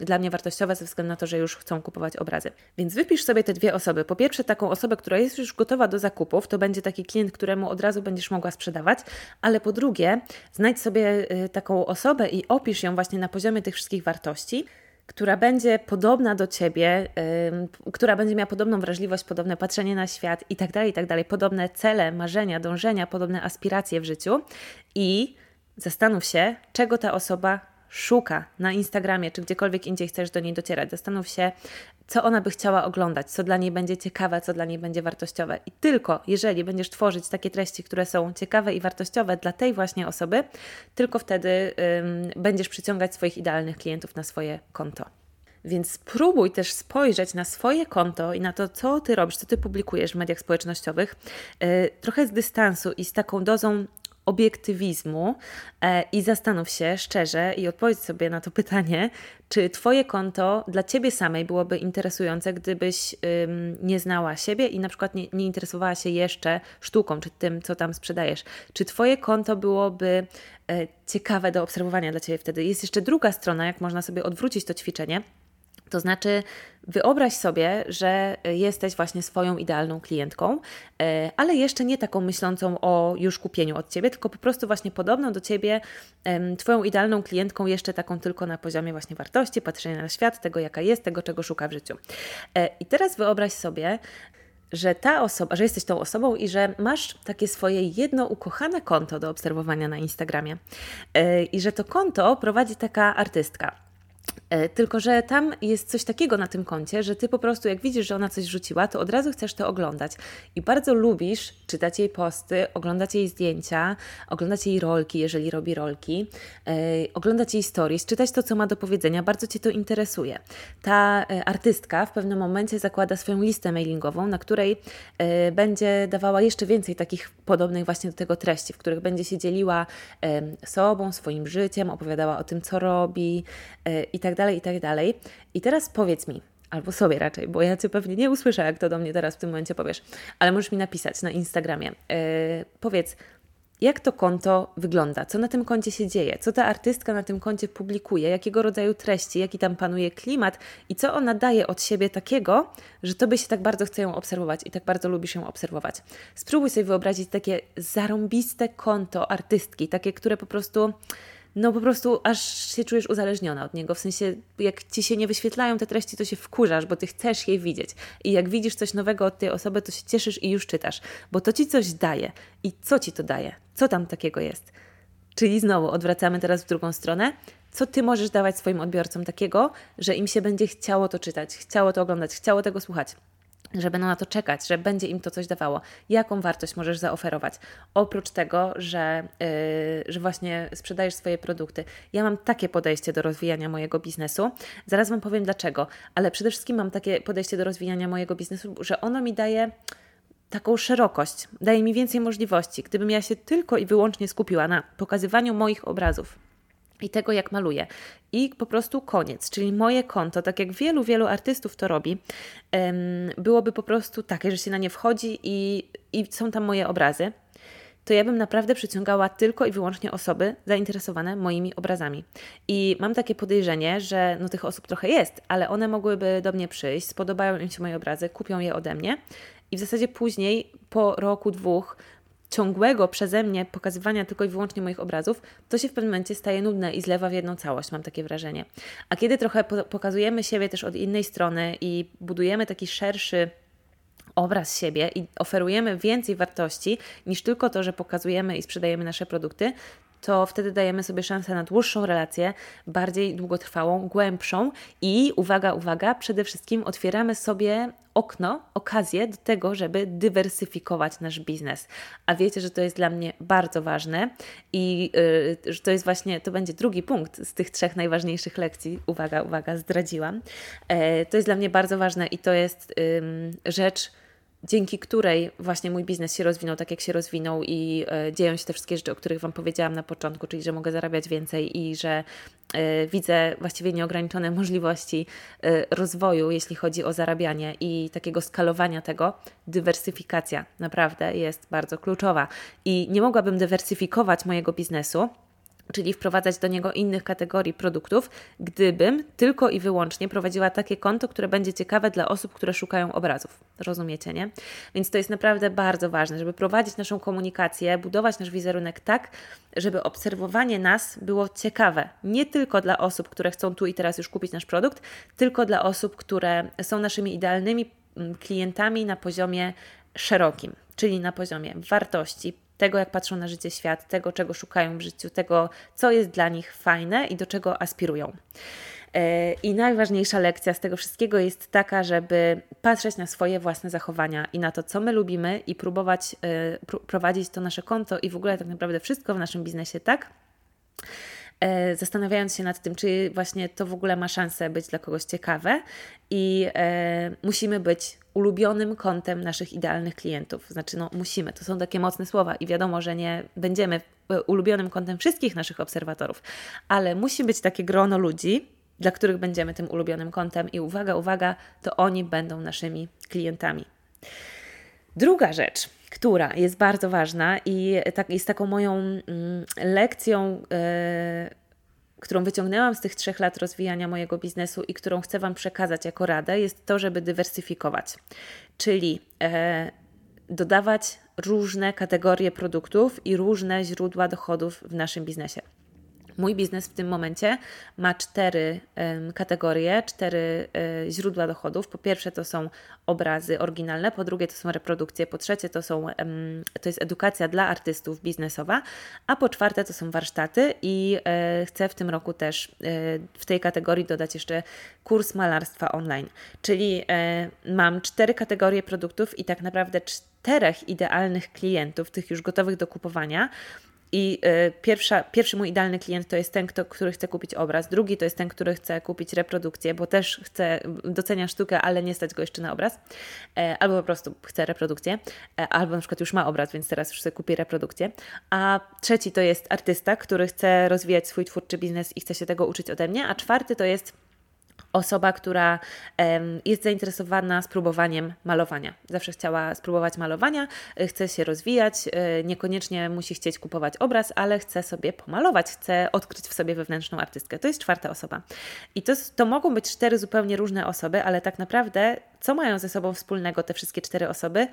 dla mnie wartościowe ze względu na to, że już chcą kupować obrazy. Więc wypisz sobie te dwie osoby. Po pierwsze, taką osobę, która jest już gotowa do zakupów, to będzie taki klient, któremu od razu będziesz mogła sprzedawać, ale po drugie, znajdź sobie y, taką osobę i opisz ją właśnie na poziomie tych wszystkich wartości która będzie podobna do ciebie, yy, która będzie miała podobną wrażliwość, podobne patrzenie na świat i tak dalej, i tak dalej, podobne cele, marzenia, dążenia, podobne aspiracje w życiu i Zastanów się, czego ta osoba szuka na Instagramie, czy gdziekolwiek indziej chcesz do niej docierać. Zastanów się, co ona by chciała oglądać, co dla niej będzie ciekawe, co dla niej będzie wartościowe. I tylko jeżeli będziesz tworzyć takie treści, które są ciekawe i wartościowe dla tej właśnie osoby, tylko wtedy ym, będziesz przyciągać swoich idealnych klientów na swoje konto. Więc spróbuj też spojrzeć na swoje konto i na to, co ty robisz, co ty publikujesz w mediach społecznościowych, yy, trochę z dystansu i z taką dozą obiektywizmu e, i zastanów się szczerze i odpowiedz sobie na to pytanie, czy Twoje konto dla Ciebie samej byłoby interesujące, gdybyś nie znała siebie i na przykład nie, nie interesowała się jeszcze sztuką, czy tym, co tam sprzedajesz. Czy Twoje konto byłoby e, ciekawe do obserwowania dla Ciebie wtedy? Jest jeszcze druga strona, jak można sobie odwrócić to ćwiczenie to znaczy, wyobraź sobie, że jesteś właśnie swoją idealną klientką, e, ale jeszcze nie taką myślącą o już kupieniu od ciebie, tylko po prostu właśnie podobną do ciebie, Twoją idealną klientką, jeszcze taką tylko na poziomie właśnie wartości, patrzenia na świat, tego jaka jest, tego czego szuka w życiu. E, I teraz wyobraź sobie, że ta osoba, że jesteś tą osobą i że masz takie swoje jedno ukochane konto do obserwowania na Instagramie. E, I że to konto prowadzi taka artystka tylko, że tam jest coś takiego na tym koncie, że ty po prostu, jak widzisz, że ona coś rzuciła, to od razu chcesz to oglądać. I bardzo lubisz czytać jej posty, oglądać jej zdjęcia, oglądać jej rolki, jeżeli robi rolki, yy, oglądać jej stories, czytać to, co ma do powiedzenia. Bardzo cię to interesuje. Ta yy, artystka w pewnym momencie zakłada swoją listę mailingową, na której będzie dawała jeszcze więcej takich podobnych właśnie do tego treści, w których będzie się dzieliła sobą, swoim życiem, opowiadała o tym, co robi i tak dalej, i tak dalej. I teraz powiedz mi, albo sobie raczej, bo ja Cię pewnie nie usłyszę, jak to do mnie teraz w tym momencie powiesz, ale możesz mi napisać na Instagramie. Yy, powiedz, jak to konto wygląda, co na tym koncie się dzieje, co ta artystka na tym koncie publikuje, jakiego rodzaju treści, jaki tam panuje klimat i co ona daje od siebie takiego, że Tobie się tak bardzo chce ją obserwować i tak bardzo lubisz ją obserwować. Spróbuj sobie wyobrazić takie zarąbiste konto artystki, takie, które po prostu no po prostu aż się czujesz uzależniona od niego. W sensie, jak ci się nie wyświetlają te treści, to się wkurzasz, bo ty chcesz je widzieć. I jak widzisz coś nowego od tej osoby, to się cieszysz i już czytasz, bo to ci coś daje. I co ci to daje? Co tam takiego jest? Czyli znowu odwracamy teraz w drugą stronę. Co ty możesz dawać swoim odbiorcom takiego, że im się będzie chciało to czytać, chciało to oglądać, chciało tego słuchać? Że będą na to czekać, że będzie im to coś dawało. Jaką wartość możesz zaoferować? Oprócz tego, że, yy, że właśnie sprzedajesz swoje produkty. Ja mam takie podejście do rozwijania mojego biznesu. Zaraz Wam powiem dlaczego, ale przede wszystkim mam takie podejście do rozwijania mojego biznesu, że ono mi daje taką szerokość, daje mi więcej możliwości. Gdybym ja się tylko i wyłącznie skupiła na pokazywaniu moich obrazów, i tego, jak maluję. I po prostu koniec, czyli moje konto, tak jak wielu, wielu artystów to robi, byłoby po prostu takie, że się na nie wchodzi i, i są tam moje obrazy, to ja bym naprawdę przyciągała tylko i wyłącznie osoby zainteresowane moimi obrazami. I mam takie podejrzenie, że no, tych osób trochę jest, ale one mogłyby do mnie przyjść, spodobają im się moje obrazy, kupią je ode mnie i w zasadzie później, po roku, dwóch, ciągłego przeze mnie pokazywania tylko i wyłącznie moich obrazów, to się w pewnym momencie staje nudne i zlewa w jedną całość, mam takie wrażenie. A kiedy trochę pokazujemy siebie też od innej strony i budujemy taki szerszy obraz siebie i oferujemy więcej wartości niż tylko to, że pokazujemy i sprzedajemy nasze produkty, to wtedy dajemy sobie szansę na dłuższą relację, bardziej długotrwałą, głębszą i uwaga, uwaga, przede wszystkim otwieramy sobie okno, okazję do tego, żeby dywersyfikować nasz biznes. A wiecie, że to jest dla mnie bardzo ważne i yy, że to jest właśnie, to będzie drugi punkt z tych trzech najważniejszych lekcji. Uwaga, uwaga, zdradziłam. Yy, to jest dla mnie bardzo ważne i to jest yy, rzecz, dzięki której właśnie mój biznes się rozwinął tak, jak się rozwinął i e, dzieją się te wszystkie rzeczy, o których Wam powiedziałam na początku, czyli że mogę zarabiać więcej i że e, widzę właściwie nieograniczone możliwości e, rozwoju, jeśli chodzi o zarabianie i takiego skalowania tego. Dywersyfikacja naprawdę jest bardzo kluczowa i nie mogłabym dywersyfikować mojego biznesu czyli wprowadzać do niego innych kategorii produktów, gdybym tylko i wyłącznie prowadziła takie konto, które będzie ciekawe dla osób, które szukają obrazów. Rozumiecie, nie? Więc to jest naprawdę bardzo ważne, żeby prowadzić naszą komunikację, budować nasz wizerunek tak, żeby obserwowanie nas było ciekawe. Nie tylko dla osób, które chcą tu i teraz już kupić nasz produkt, tylko dla osób, które są naszymi idealnymi mm, klientami na poziomie szerokim, czyli na poziomie wartości, tego, jak patrzą na życie świat, tego, czego szukają w życiu, tego, co jest dla nich fajne i do czego aspirują. E, I najważniejsza lekcja z tego wszystkiego jest taka, żeby patrzeć na swoje własne zachowania i na to, co my lubimy, i próbować e, prowadzić to nasze konto i w ogóle tak naprawdę wszystko w naszym biznesie tak, zastanawiając się nad tym, czy właśnie to w ogóle ma szansę być dla kogoś ciekawe i e, musimy być ulubionym kątem naszych idealnych klientów. Znaczy, no musimy, to są takie mocne słowa i wiadomo, że nie będziemy e, ulubionym kątem wszystkich naszych obserwatorów, ale musi być takie grono ludzi, dla których będziemy tym ulubionym kątem i uwaga, uwaga, to oni będą naszymi klientami. Druga rzecz, która jest bardzo ważna i tak, jest taką moją mm, lekcją, yy, którą wyciągnęłam z tych trzech lat rozwijania mojego biznesu i którą chcę Wam przekazać jako radę, jest to, żeby dywersyfikować, czyli yy, dodawać różne kategorie produktów i różne źródła dochodów w naszym biznesie. Mój biznes w tym momencie ma cztery um, kategorie, cztery um, źródła dochodów. Po pierwsze to są obrazy oryginalne, po drugie to są reprodukcje, po trzecie to, są, um, to jest edukacja dla artystów biznesowa, a po czwarte to są warsztaty i e, chcę w tym roku też e, w tej kategorii dodać jeszcze kurs malarstwa online. Czyli mam cztery kategorie produktów i tak naprawdę czterech idealnych klientów, tych już gotowych do kupowania, i y, pierwsza, pierwszy mój idealny klient to jest ten, kto, który chce kupić obraz, drugi to jest ten, który chce kupić reprodukcję, bo też chce, docenia sztukę, ale nie stać go jeszcze na obraz, e, albo po prostu chce reprodukcję, e, albo na przykład już ma obraz, więc teraz już sobie kupi reprodukcję. A trzeci to jest artysta, który chce rozwijać swój twórczy biznes i chce się tego uczyć ode mnie, a czwarty to jest osoba, która jest zainteresowana spróbowaniem malowania. Zawsze chciała spróbować malowania, y, chce się rozwijać, y, niekoniecznie musi chcieć kupować obraz, ale chce sobie pomalować, chce odkryć w sobie wewnętrzną artystkę. To jest czwarta osoba. I to, to mogą być cztery zupełnie różne osoby, ale tak naprawdę, co mają ze sobą wspólnego te wszystkie cztery osoby?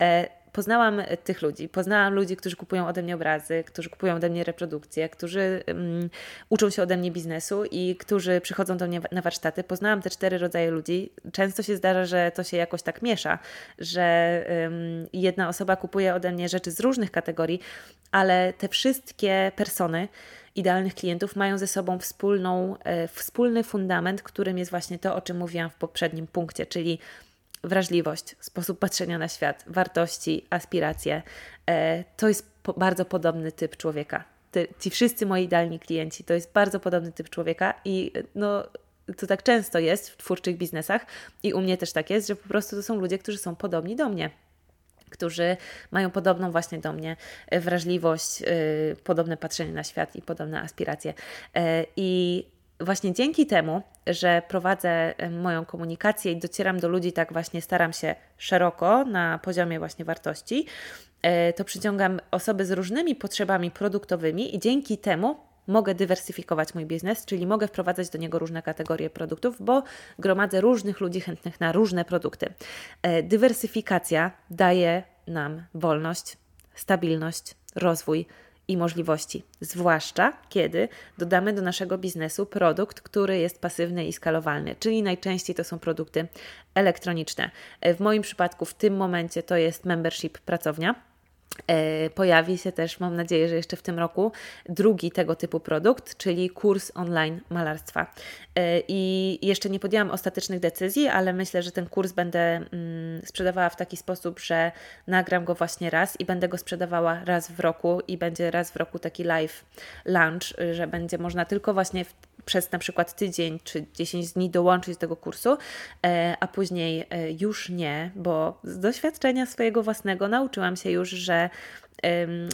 E, poznałam tych ludzi. Poznałam ludzi, którzy kupują ode mnie obrazy, którzy kupują ode mnie reprodukcje, którzy um, uczą się ode mnie biznesu i którzy przychodzą do mnie na warsztaty. Poznałam te cztery rodzaje ludzi. Często się zdarza, że to się jakoś tak miesza, że um, jedna osoba kupuje ode mnie rzeczy z różnych kategorii, ale te wszystkie persony, idealnych klientów mają ze sobą wspólną, e, wspólny fundament, którym jest właśnie to, o czym mówiłam w poprzednim punkcie, czyli wrażliwość, sposób patrzenia na świat, wartości, aspiracje. E, to jest bardzo podobny typ człowieka. Ci wszyscy moi idealni klienci to jest bardzo podobny typ człowieka i no, to tak często jest w twórczych biznesach i u mnie też tak jest, że po prostu to są ludzie, którzy są podobni do mnie którzy mają podobną właśnie do mnie wrażliwość, yy, podobne patrzenie na świat i podobne aspiracje. Yy, I właśnie dzięki temu, że prowadzę moją komunikację i docieram do ludzi, tak właśnie staram się szeroko na poziomie właśnie wartości, e, to przyciągam osoby z różnymi potrzebami produktowymi i dzięki temu mogę dywersyfikować mój biznes, czyli mogę wprowadzać do niego różne kategorie produktów, bo gromadzę różnych ludzi chętnych na różne produkty. E, dywersyfikacja daje nam wolność, stabilność, rozwój, i możliwości, zwłaszcza kiedy dodamy do naszego biznesu produkt, który jest pasywny i skalowalny, czyli najczęściej to są produkty elektroniczne. W moim przypadku w tym momencie to jest membership pracownia E, pojawi się też, mam nadzieję, że jeszcze w tym roku, drugi tego typu produkt, czyli kurs online malarstwa. E, I jeszcze nie podjęłam ostatecznych decyzji, ale myślę, że ten kurs będę mm, sprzedawała w taki sposób, że nagram go właśnie raz i będę go sprzedawała raz w roku i będzie raz w roku taki live lunch, że będzie można tylko właśnie w przez na przykład tydzień czy 10 dni dołączyć do tego kursu, e, a później e, już nie, bo z doświadczenia swojego własnego nauczyłam się już, że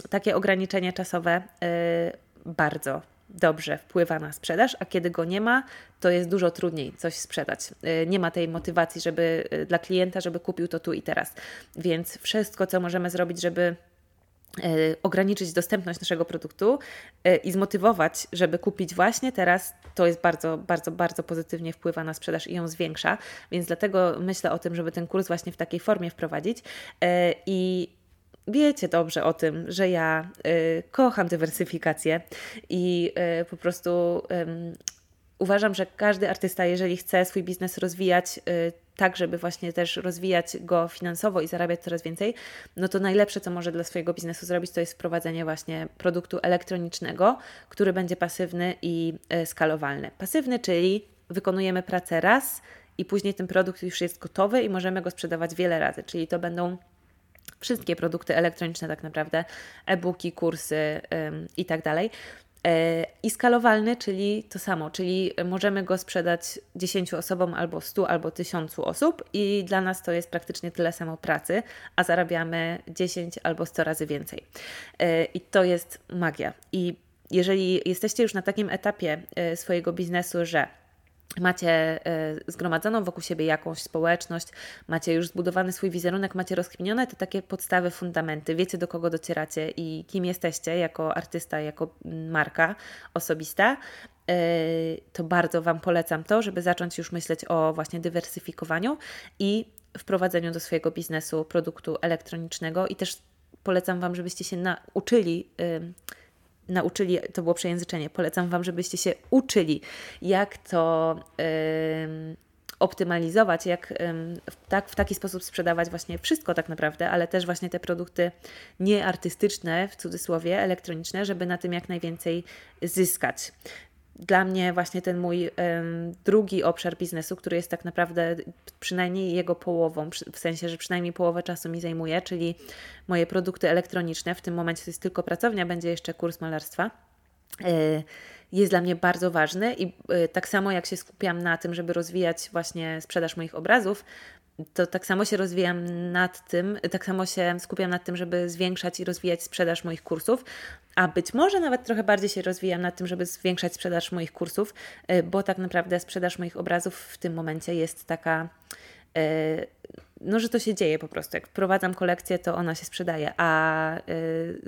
takie ograniczenie czasowe e, bardzo dobrze wpływa na sprzedaż, a kiedy go nie ma, to jest dużo trudniej coś sprzedać. Nie ma tej motywacji, żeby dla klienta, żeby kupił to tu i teraz. Więc wszystko, co możemy zrobić, żeby ograniczyć dostępność naszego produktu e, i zmotywować, żeby kupić właśnie teraz, to jest bardzo, bardzo, bardzo pozytywnie wpływa na sprzedaż i ją zwiększa. Więc dlatego myślę o tym, żeby ten kurs właśnie w takiej formie wprowadzić. E, I wiecie dobrze o tym, że ja kocham dywersyfikację i po prostu uważam, że każdy artysta, jeżeli chce swój biznes rozwijać, tak, żeby właśnie też rozwijać go finansowo i zarabiać coraz więcej, no to najlepsze, co może dla swojego biznesu zrobić, to jest wprowadzenie właśnie produktu elektronicznego, który będzie pasywny i e, skalowalny. Pasywny, czyli wykonujemy pracę raz i później ten produkt już jest gotowy i możemy go sprzedawać wiele razy, czyli to będą wszystkie produkty elektroniczne tak naprawdę, e-booki, kursy ym, i tak I skalowalny, czyli to samo, czyli możemy go sprzedać 10 osobom, albo 100, albo 1000 osób, i dla nas to jest praktycznie tyle samo pracy, a zarabiamy 10 albo 100 razy więcej. E, I to jest magia. I jeżeli jesteście już na takim etapie e, swojego biznesu, że macie e, zgromadzoną wokół siebie jakąś społeczność, macie już zbudowany swój wizerunek, macie rozkminione te takie podstawy, fundamenty, wiecie do kogo docieracie i kim jesteście jako artysta, jako marka osobista, e, to bardzo Wam polecam to, żeby zacząć już myśleć o właśnie dywersyfikowaniu i wprowadzeniu do swojego biznesu produktu elektronicznego. I też polecam Wam, żebyście się nauczyli nauczyli, to było przejęzyczenie, polecam Wam, żebyście się uczyli, jak to optymalizować, jak tak, w taki sposób sprzedawać właśnie wszystko tak naprawdę, ale też właśnie te produkty nieartystyczne, w cudzysłowie, elektroniczne, żeby na tym jak najwięcej zyskać dla mnie właśnie ten mój drugi obszar biznesu, który jest tak naprawdę przynajmniej jego połową, w sensie, że przynajmniej połowę czasu mi zajmuje, czyli moje produkty elektroniczne. W tym momencie to jest tylko pracownia, będzie jeszcze kurs malarstwa. Y jest dla mnie bardzo ważny i y, tak samo jak się skupiam na tym, żeby rozwijać właśnie sprzedaż moich obrazów, to tak samo się rozwijam nad tym, tak samo się skupiam nad tym, żeby zwiększać i rozwijać sprzedaż moich kursów, a być może nawet trochę bardziej się rozwijam nad tym, żeby zwiększać sprzedaż moich kursów, y, bo tak naprawdę sprzedaż moich obrazów w tym momencie jest taka y, no, że to się dzieje po prostu. Jak wprowadzam kolekcję, to ona się sprzedaje, a y,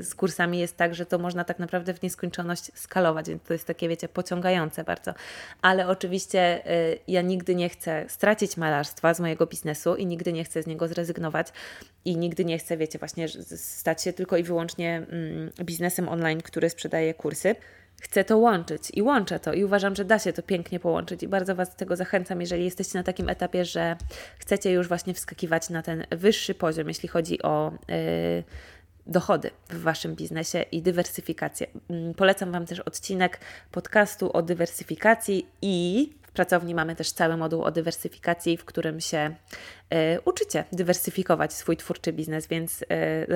z kursami jest tak, że to można tak naprawdę w nieskończoność skalować, więc to jest takie, wiecie, pociągające bardzo. Ale oczywiście y, ja nigdy nie chcę stracić malarstwa z mojego biznesu i nigdy nie chcę z niego zrezygnować i nigdy nie chcę, wiecie, właśnie stać się tylko i wyłącznie mm, biznesem online, który sprzedaje kursy chcę to łączyć i łączę to i uważam, że da się to pięknie połączyć i bardzo Was do tego zachęcam, jeżeli jesteście na takim etapie, że chcecie już właśnie wskakiwać na ten wyższy poziom, jeśli chodzi o yy, dochody w Waszym biznesie i dywersyfikację. Mm, polecam Wam też odcinek podcastu o dywersyfikacji i pracowni mamy też cały moduł o dywersyfikacji, w którym się y, uczycie dywersyfikować swój twórczy biznes, więc y,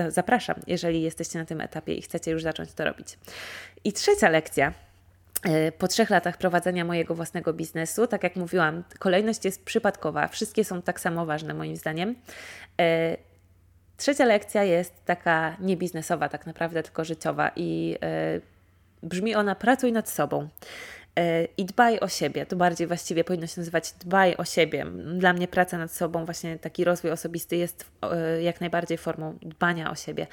zapraszam, jeżeli jesteście na tym etapie i chcecie już zacząć to robić. I trzecia lekcja. E, po trzech latach prowadzenia mojego własnego biznesu, tak jak mówiłam, kolejność jest przypadkowa, wszystkie są tak samo ważne moim zdaniem. Trzecia lekcja jest taka niebiznesowa, tak naprawdę, tylko życiowa i brzmi ona: pracuj nad sobą. E, i dbaj o siebie. To bardziej właściwie powinno się nazywać dbaj o siebie. Dla mnie praca nad sobą, właśnie taki rozwój osobisty jest e, jak najbardziej formą dbania o siebie.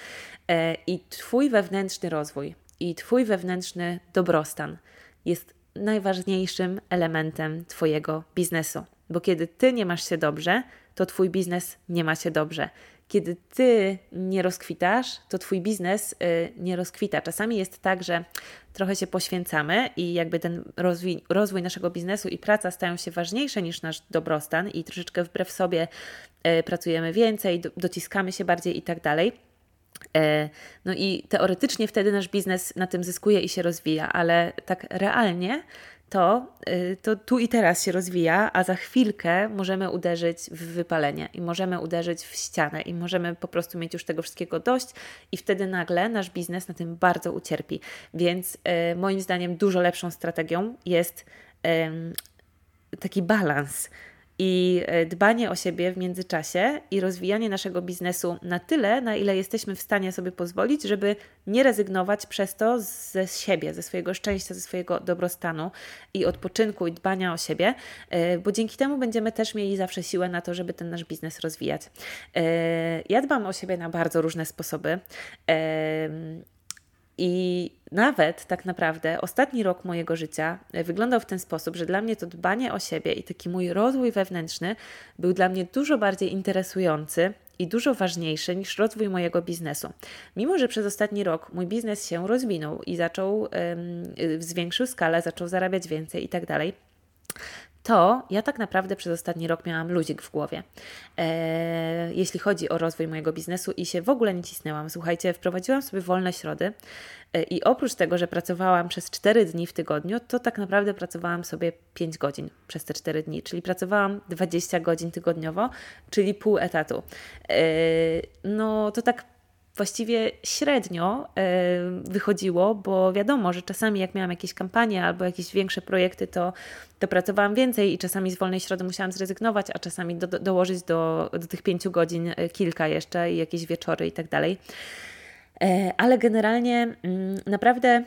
E, I Twój wewnętrzny rozwój i Twój wewnętrzny dobrostan jest najważniejszym elementem Twojego biznesu. Bo kiedy Ty nie masz się dobrze, to Twój biznes nie ma się dobrze kiedy ty nie rozkwitasz, to twój biznes y, nie rozkwita. Czasami jest tak, że trochę się poświęcamy i jakby ten rozwój, rozwój naszego biznesu i praca stają się ważniejsze niż nasz dobrostan i troszeczkę wbrew sobie y, pracujemy więcej, dociskamy się bardziej i tak dalej. E, no i teoretycznie wtedy nasz biznes na tym zyskuje i się rozwija, ale tak realnie to, y, to tu i teraz się rozwija, a za chwilkę możemy uderzyć w wypalenie i możemy uderzyć w ścianę i możemy po prostu mieć już tego wszystkiego dość i wtedy nagle nasz biznes na tym bardzo ucierpi. Więc y, moim zdaniem dużo lepszą strategią jest y, taki balans i e, dbanie o siebie w międzyczasie i rozwijanie naszego biznesu na tyle, na ile jesteśmy w stanie sobie pozwolić, żeby nie rezygnować przez to ze siebie, ze swojego szczęścia, ze swojego dobrostanu i odpoczynku i dbania o siebie, e, bo dzięki temu będziemy też mieli zawsze siłę na to, żeby ten nasz biznes rozwijać. E, ja dbam o siebie na bardzo różne sposoby. I nawet tak naprawdę ostatni rok mojego życia wyglądał w ten sposób, że dla mnie to dbanie o siebie i taki mój rozwój wewnętrzny był dla mnie dużo bardziej interesujący i dużo ważniejszy niż rozwój mojego biznesu. Mimo, że przez ostatni rok mój biznes się rozwinął i zaczął, yy, zwiększył skalę, zaczął zarabiać więcej i tak dalej, to ja tak naprawdę przez ostatni rok miałam luzik w głowie, e, jeśli chodzi o rozwój mojego biznesu i się w ogóle nie cisnęłam. Słuchajcie, wprowadziłam sobie wolne środy e, i oprócz tego, że pracowałam przez 4 dni w tygodniu, to tak naprawdę pracowałam sobie 5 godzin przez te 4 dni, czyli pracowałam 20 godzin tygodniowo, czyli pół etatu. E, no to tak właściwie średnio y, wychodziło, bo wiadomo, że czasami jak miałam jakieś kampanie albo jakieś większe projekty, to, to pracowałam więcej i czasami z wolnej środy musiałam zrezygnować, a czasami do, dołożyć do, do tych pięciu godzin e, kilka jeszcze i jakieś wieczory i tak dalej. E, ale generalnie mm, naprawdę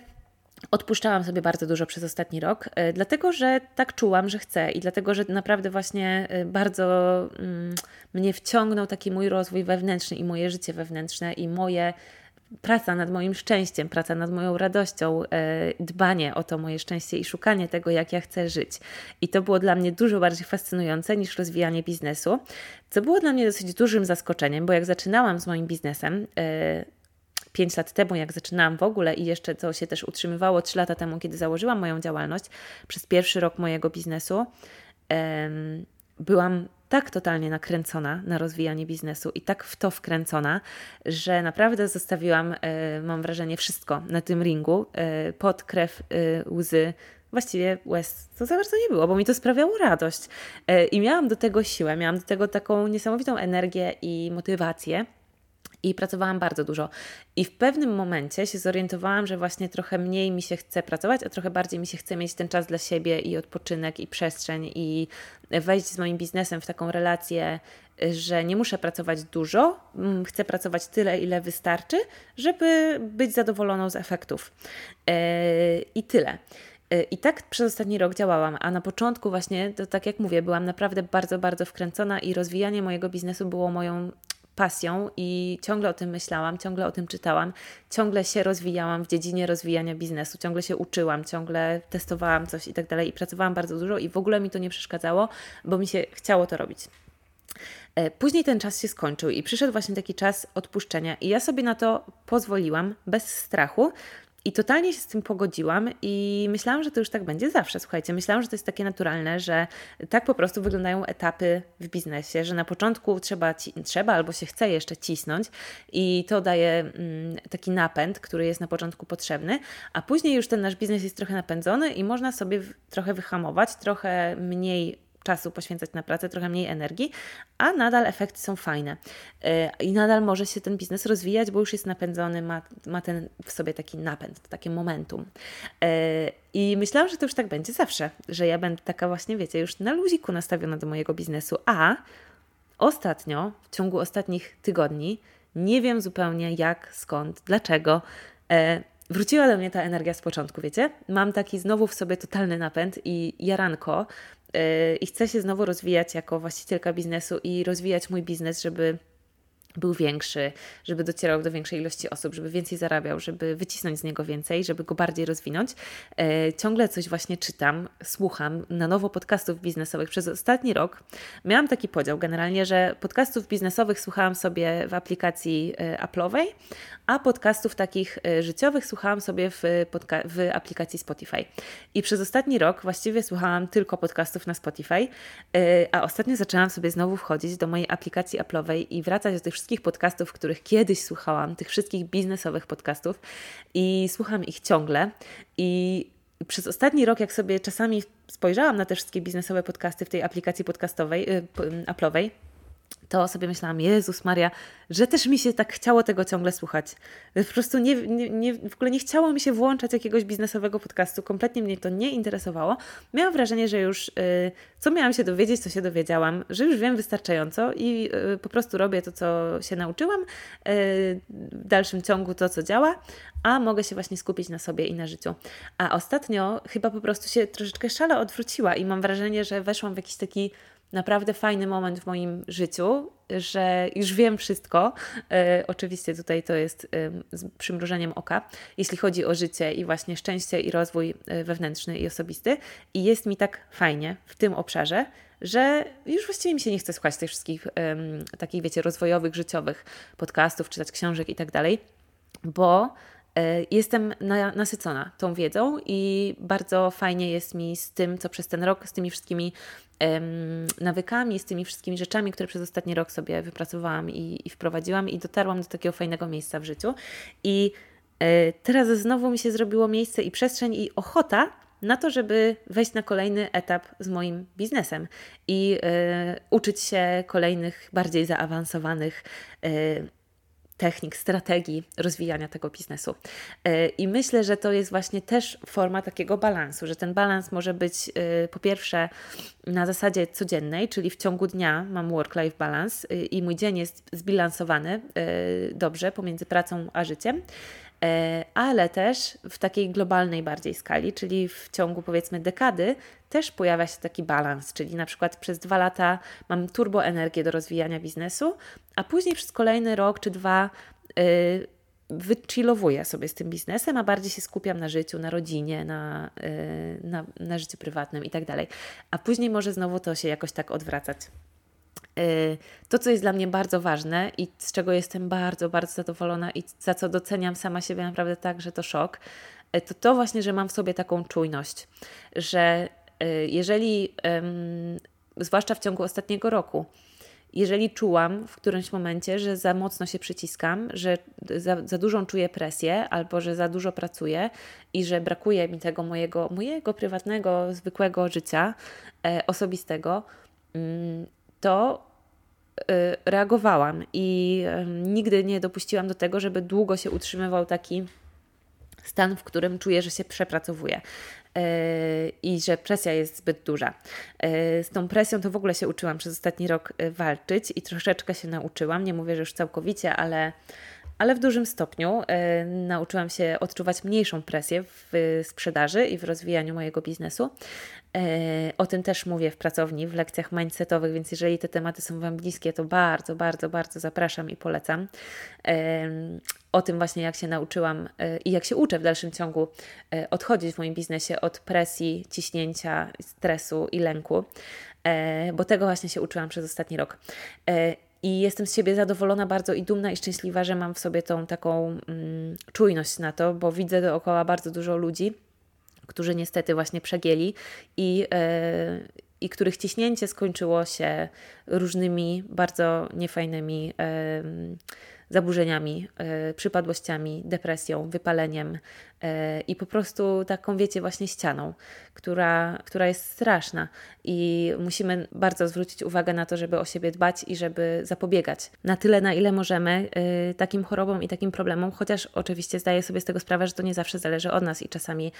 Odpuszczałam sobie bardzo dużo przez ostatni rok, e, dlatego że tak czułam, że chcę i dlatego, że naprawdę właśnie e, bardzo mm, mnie wciągnął taki mój rozwój wewnętrzny i moje życie wewnętrzne i moje praca nad moim szczęściem, praca nad moją radością, e, dbanie o to moje szczęście i szukanie tego, jak ja chcę żyć. I to było dla mnie dużo bardziej fascynujące niż rozwijanie biznesu, co było dla mnie dosyć dużym zaskoczeniem, bo jak zaczynałam z moim biznesem, 5 lat temu, jak zaczynałam w ogóle i jeszcze to się też utrzymywało 3 lata temu, kiedy założyłam moją działalność, przez pierwszy rok mojego biznesu, byłam tak totalnie nakręcona na rozwijanie biznesu i tak w to wkręcona, że naprawdę zostawiłam, e, mam wrażenie, wszystko na tym ringu, e, pod krew, e, łzy, właściwie łez to za bardzo nie było, bo mi to sprawiało radość. I miałam do tego siłę, miałam do tego taką niesamowitą energię i motywację i pracowałam bardzo dużo. I w pewnym momencie się zorientowałam, że właśnie trochę mniej mi się chce pracować, a trochę bardziej mi się chce mieć ten czas dla siebie i odpoczynek, i przestrzeń, i wejść z moim biznesem w taką relację, że nie muszę pracować dużo, mm, chcę pracować tyle, ile wystarczy, żeby być zadowoloną z efektów. Yy, I tyle. Yy, I tak przez ostatni rok działałam, a na początku właśnie, to tak jak mówię, byłam naprawdę bardzo, bardzo wkręcona i rozwijanie mojego biznesu było moją pasją i ciągle o tym myślałam, ciągle o tym czytałam, ciągle się rozwijałam w dziedzinie rozwijania biznesu, ciągle się uczyłam, ciągle testowałam coś i tak dalej i pracowałam bardzo dużo i w ogóle mi to nie przeszkadzało, bo mi się chciało to robić. E, później ten czas się skończył i przyszedł właśnie taki czas odpuszczenia, i ja sobie na to pozwoliłam bez strachu, i totalnie się z tym pogodziłam i myślałam, że to już tak będzie zawsze. Słuchajcie, myślałam, że to jest takie naturalne, że tak po prostu wyglądają etapy w biznesie, że na początku trzeba, trzeba albo się chce jeszcze cisnąć i to daje mm, taki napęd, który jest na początku potrzebny, a później już ten nasz biznes jest trochę napędzony i można sobie trochę wyhamować, trochę mniej czasu poświęcać na pracę, trochę mniej energii, a nadal efekty są fajne. E, I nadal może się ten biznes rozwijać, bo już jest napędzony, ma, ma ten w sobie taki napęd, takie momentum. E, I myślałam, że to już tak będzie zawsze, że ja będę taka właśnie, wiecie, już na luziku nastawiona do mojego biznesu, a ostatnio, w ciągu ostatnich tygodni, nie wiem zupełnie jak, skąd, dlaczego, e, wróciła do mnie ta energia z początku, wiecie? Mam taki znowu w sobie totalny napęd i jaranko i chcę się znowu rozwijać jako właścicielka biznesu i rozwijać mój biznes, żeby był większy, żeby docierał do większej ilości osób, żeby więcej zarabiał, żeby wycisnąć z niego więcej, żeby go bardziej rozwinąć. E, ciągle coś właśnie czytam, słucham na nowo podcastów biznesowych. Przez ostatni rok miałam taki podział generalnie, że podcastów biznesowych słuchałam sobie w aplikacji e, Apple'owej, a podcastów takich e, życiowych słuchałam sobie w, w aplikacji Spotify. I przez ostatni rok właściwie słuchałam tylko podcastów na Spotify, a ostatnio zaczęłam sobie znowu wchodzić do mojej aplikacji Apple'owej i wracać do tych wszystkich wszystkich podcastów, których kiedyś słuchałam, tych wszystkich biznesowych podcastów i słucham ich ciągle. I przez ostatni rok, jak sobie czasami spojrzałam na te wszystkie biznesowe podcasty w tej aplikacji podcastowej, y, Apple'owej, to sobie myślałam, Jezus Maria, że też mi się tak chciało tego ciągle słuchać. Po prostu nie, nie, nie, w ogóle nie chciało mi się włączać jakiegoś biznesowego podcastu, kompletnie mnie to nie interesowało. Miałam wrażenie, że już y, co miałam się dowiedzieć, co się dowiedziałam, że już wiem wystarczająco i y, po prostu robię to, co się nauczyłam, y, w dalszym ciągu to, co działa, a mogę się właśnie skupić na sobie i na życiu. A ostatnio chyba po prostu się troszeczkę szala odwróciła i mam wrażenie, że weszłam w jakiś taki naprawdę fajny moment w moim życiu, że już wiem wszystko. E, oczywiście tutaj to jest e, z przymrużeniem oka, jeśli chodzi o życie i właśnie szczęście i rozwój e, wewnętrzny i osobisty. I jest mi tak fajnie w tym obszarze, że już właściwie mi się nie chce słuchać tych wszystkich takich, wiecie, rozwojowych, życiowych podcastów, czytać książek i tak dalej, bo E, jestem nasycona tą wiedzą i bardzo fajnie jest mi z tym, co przez ten rok, z tymi wszystkimi nawykami, z tymi wszystkimi rzeczami, które przez ostatni rok sobie wypracowałam i, i wprowadziłam, i dotarłam do takiego fajnego miejsca w życiu. I e, teraz znowu mi się zrobiło miejsce i przestrzeń, i ochota na to, żeby wejść na kolejny etap z moim biznesem i y, uczyć się kolejnych bardziej zaawansowanych y, technik, strategii rozwijania tego biznesu. E, I myślę, że to jest właśnie też forma takiego balansu, że ten balans może być e, po pierwsze na zasadzie codziennej, czyli w ciągu dnia mam work-life balance e, i mój dzień jest zbilansowany dobrze pomiędzy pracą a życiem ale też w takiej globalnej bardziej skali, czyli w ciągu powiedzmy dekady też pojawia się taki balans, czyli na przykład przez dwa lata mam turboenergię do rozwijania biznesu, a później przez kolejny rok czy dwa yy, wychillowuję sobie z tym biznesem, a bardziej się skupiam na życiu, na rodzinie, na, yy, na, na życiu prywatnym i tak dalej. A później może znowu to się jakoś tak odwracać. To, co jest dla mnie bardzo ważne i z czego jestem bardzo, bardzo zadowolona i za co doceniam sama siebie naprawdę tak, że to szok, to to właśnie, że mam w sobie taką czujność, że jeżeli, zwłaszcza w ciągu ostatniego roku, jeżeli czułam w którymś momencie, że za mocno się przyciskam, że za, za dużą czuję presję albo że za dużo pracuję i że brakuje mi tego mojego, mojego prywatnego, zwykłego życia e, osobistego, mm, to reagowałam i nigdy nie dopuściłam do tego, żeby długo się utrzymywał taki stan, w którym czuję, że się przepracowuję i że presja jest zbyt duża. E, z tą presją to w ogóle się uczyłam przez ostatni rok walczyć i troszeczkę się nauczyłam. Nie mówię, że już całkowicie, ale ale w dużym stopniu nauczyłam się odczuwać mniejszą presję w sprzedaży i w rozwijaniu mojego biznesu. E, o tym też mówię w pracowni, w lekcjach mindsetowych, więc jeżeli te tematy są Wam bliskie, to bardzo, bardzo, bardzo zapraszam i polecam. E, o tym właśnie, jak się nauczyłam e, i jak się uczę w dalszym ciągu odchodzić w moim biznesie od presji, ciśnięcia, stresu i lęku, bo tego właśnie się uczyłam przez ostatni rok. I jestem z siebie zadowolona bardzo i dumna i szczęśliwa, że mam w sobie tą taką mm, czujność na to, bo widzę dookoła bardzo dużo ludzi, którzy niestety właśnie przegięli i, yy, i których ciśnięcie skończyło się różnymi bardzo niefajnymi zaburzeniami, e, przypadłościami, depresją, wypaleniem e, i po prostu taką, wiecie, właśnie ścianą, która, która jest straszna. I musimy bardzo zwrócić uwagę na to, żeby o siebie dbać i żeby zapobiegać na tyle, na ile możemy e, takim chorobom i takim problemom, chociaż oczywiście zdaję sobie z tego sprawę, że to nie zawsze zależy od nas i czasami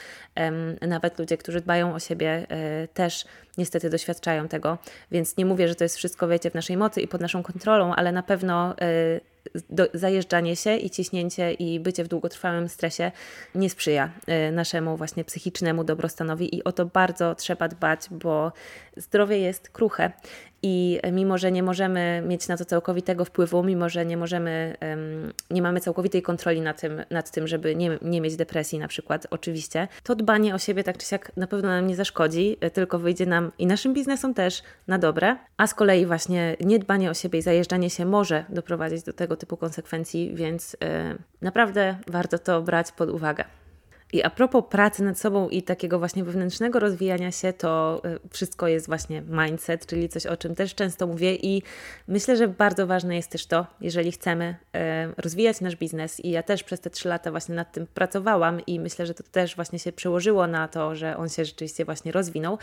nawet ludzie, którzy dbają o siebie, też niestety doświadczają tego, więc nie mówię, że to jest wszystko, wiecie, w naszej mocy i pod naszą kontrolą, ale na pewno do, zajeżdżanie się i ciśnięcie i bycie w długotrwałym stresie nie sprzyja e, naszemu właśnie psychicznemu dobrostanowi i o to bardzo trzeba dbać, bo zdrowie jest kruche i mimo, że nie możemy mieć na to całkowitego wpływu, mimo, że nie możemy, nie mamy całkowitej kontroli nad tym, nad tym żeby nie, nie mieć depresji na przykład, oczywiście, to dbanie o siebie tak czy siak na pewno nam nie zaszkodzi, e, tylko wyjdzie nam i naszym biznesom też na dobre, a z kolei właśnie niedbanie o siebie i zajeżdżanie się może doprowadzić do tego typu konsekwencji, więc e, naprawdę warto to brać pod uwagę. I a propos pracy nad sobą i takiego właśnie wewnętrznego rozwijania się, to y, wszystko jest właśnie mindset, czyli coś, o czym też często mówię i myślę, że bardzo ważne jest też to, jeżeli chcemy y, rozwijać nasz biznes i ja też przez te trzy lata właśnie nad tym pracowałam i myślę, że to też właśnie się przełożyło na to, że on się rzeczywiście właśnie rozwinął,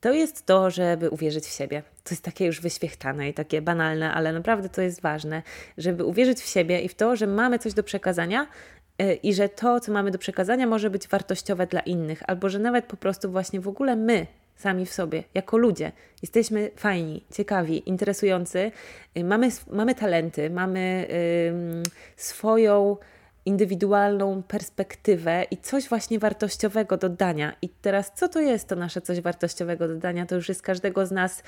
to jest to, żeby uwierzyć w siebie. To jest takie już wyświechtane i takie banalne, ale naprawdę to jest ważne, żeby uwierzyć w siebie i w to, że mamy coś do przekazania, i że to, co mamy do przekazania, może być wartościowe dla innych, albo że nawet po prostu właśnie w ogóle my sami w sobie, jako ludzie, jesteśmy fajni, ciekawi, interesujący, y, mamy, mamy talenty, mamy swoją indywidualną perspektywę i coś właśnie wartościowego do dania. I teraz, co to jest to nasze coś wartościowego do dania? To już jest każdego z nas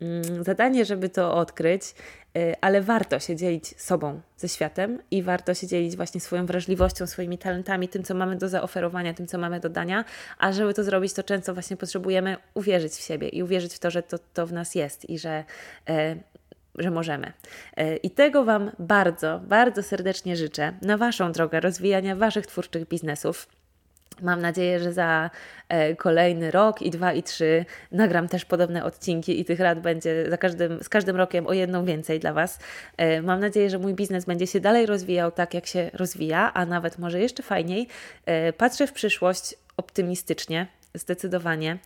mm, zadanie, żeby to odkryć, y, ale warto się dzielić sobą, ze światem i warto się dzielić właśnie swoją wrażliwością, swoimi talentami, tym, co mamy do zaoferowania, tym, co mamy do dania. A żeby to zrobić, to często właśnie potrzebujemy uwierzyć w siebie i uwierzyć w to, że to, to w nas jest i że e, że możemy. E, I tego Wam bardzo, bardzo serdecznie życzę na Waszą drogę rozwijania Waszych twórczych biznesów. Mam nadzieję, że za e, kolejny rok i dwa i trzy nagram też podobne odcinki i tych rad będzie za każdym, z każdym rokiem o jedną więcej dla Was. E, mam nadzieję, że mój biznes będzie się dalej rozwijał tak, jak się rozwija, a nawet może jeszcze fajniej. Patrzę w przyszłość optymistycznie, zdecydowanie.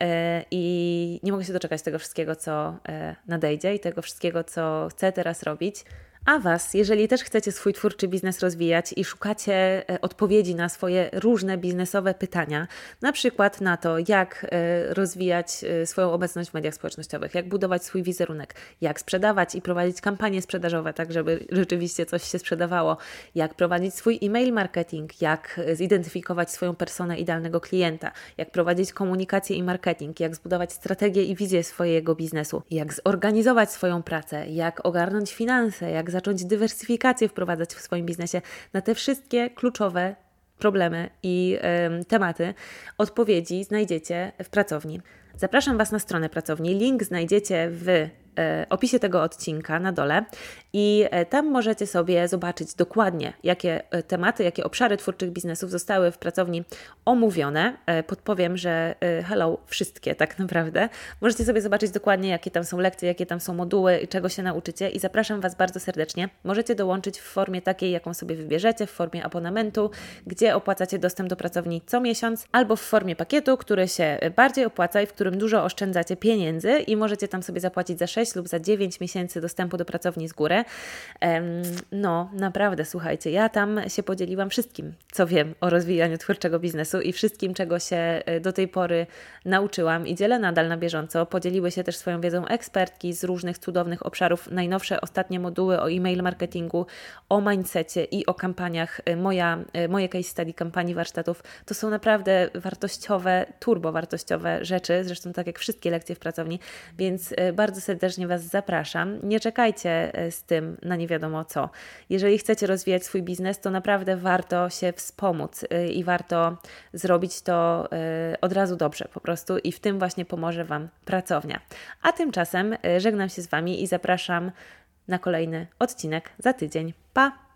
E, I nie mogę się doczekać tego wszystkiego, co e, nadejdzie i tego wszystkiego, co chcę teraz robić. A Was, jeżeli też chcecie swój twórczy biznes rozwijać i szukacie e, odpowiedzi na swoje różne biznesowe pytania, na przykład na to, jak e, rozwijać e, swoją obecność w mediach społecznościowych, jak budować swój wizerunek, jak sprzedawać i prowadzić kampanie sprzedażowe, tak żeby rzeczywiście coś się sprzedawało, jak prowadzić swój e-mail marketing, jak zidentyfikować swoją personę idealnego klienta, jak prowadzić komunikację i marketing, jak zbudować strategię i wizję swojego biznesu, jak zorganizować swoją pracę, jak ogarnąć finanse, jak zacząć dywersyfikację wprowadzać w swoim biznesie na te wszystkie kluczowe problemy i y, tematy, odpowiedzi znajdziecie w pracowni. Zapraszam Was na stronę pracowni. Link znajdziecie w opisie tego odcinka na dole i tam możecie sobie zobaczyć dokładnie, jakie tematy, jakie obszary twórczych biznesów zostały w pracowni omówione. Podpowiem, że hello, wszystkie tak naprawdę. Możecie sobie zobaczyć dokładnie, jakie tam są lekcje, jakie tam są moduły i czego się nauczycie i zapraszam Was bardzo serdecznie. Możecie dołączyć w formie takiej, jaką sobie wybierzecie, w formie abonamentu, gdzie opłacacie dostęp do pracowni co miesiąc, albo w formie pakietu, który się bardziej opłaca i w którym dużo oszczędzacie pieniędzy i możecie tam sobie zapłacić za 6 lub za 9 miesięcy dostępu do pracowni z góry. No, naprawdę, słuchajcie, ja tam się podzieliłam wszystkim, co wiem o rozwijaniu twórczego biznesu i wszystkim, czego się e, do tej pory nauczyłam i dzielę nadal na bieżąco. Podzieliły się też swoją wiedzą ekspertki z różnych cudownych obszarów. Najnowsze, ostatnie moduły o e-mail marketingu, o mindsetie i o kampaniach. E, moja, e, moje case study kampanii warsztatów to są naprawdę wartościowe, turbo wartościowe rzeczy, zresztą tak jak wszystkie lekcje w pracowni, więc bardzo serdecznie Was zapraszam. Nie czekajcie z tym na nie wiadomo co. Jeżeli chcecie rozwijać swój biznes, to naprawdę warto się wspomóc i warto zrobić to od razu dobrze po prostu i w tym właśnie pomoże Wam pracownia. A tymczasem e, żegnam się z Wami i zapraszam na kolejny odcinek za tydzień. Pa!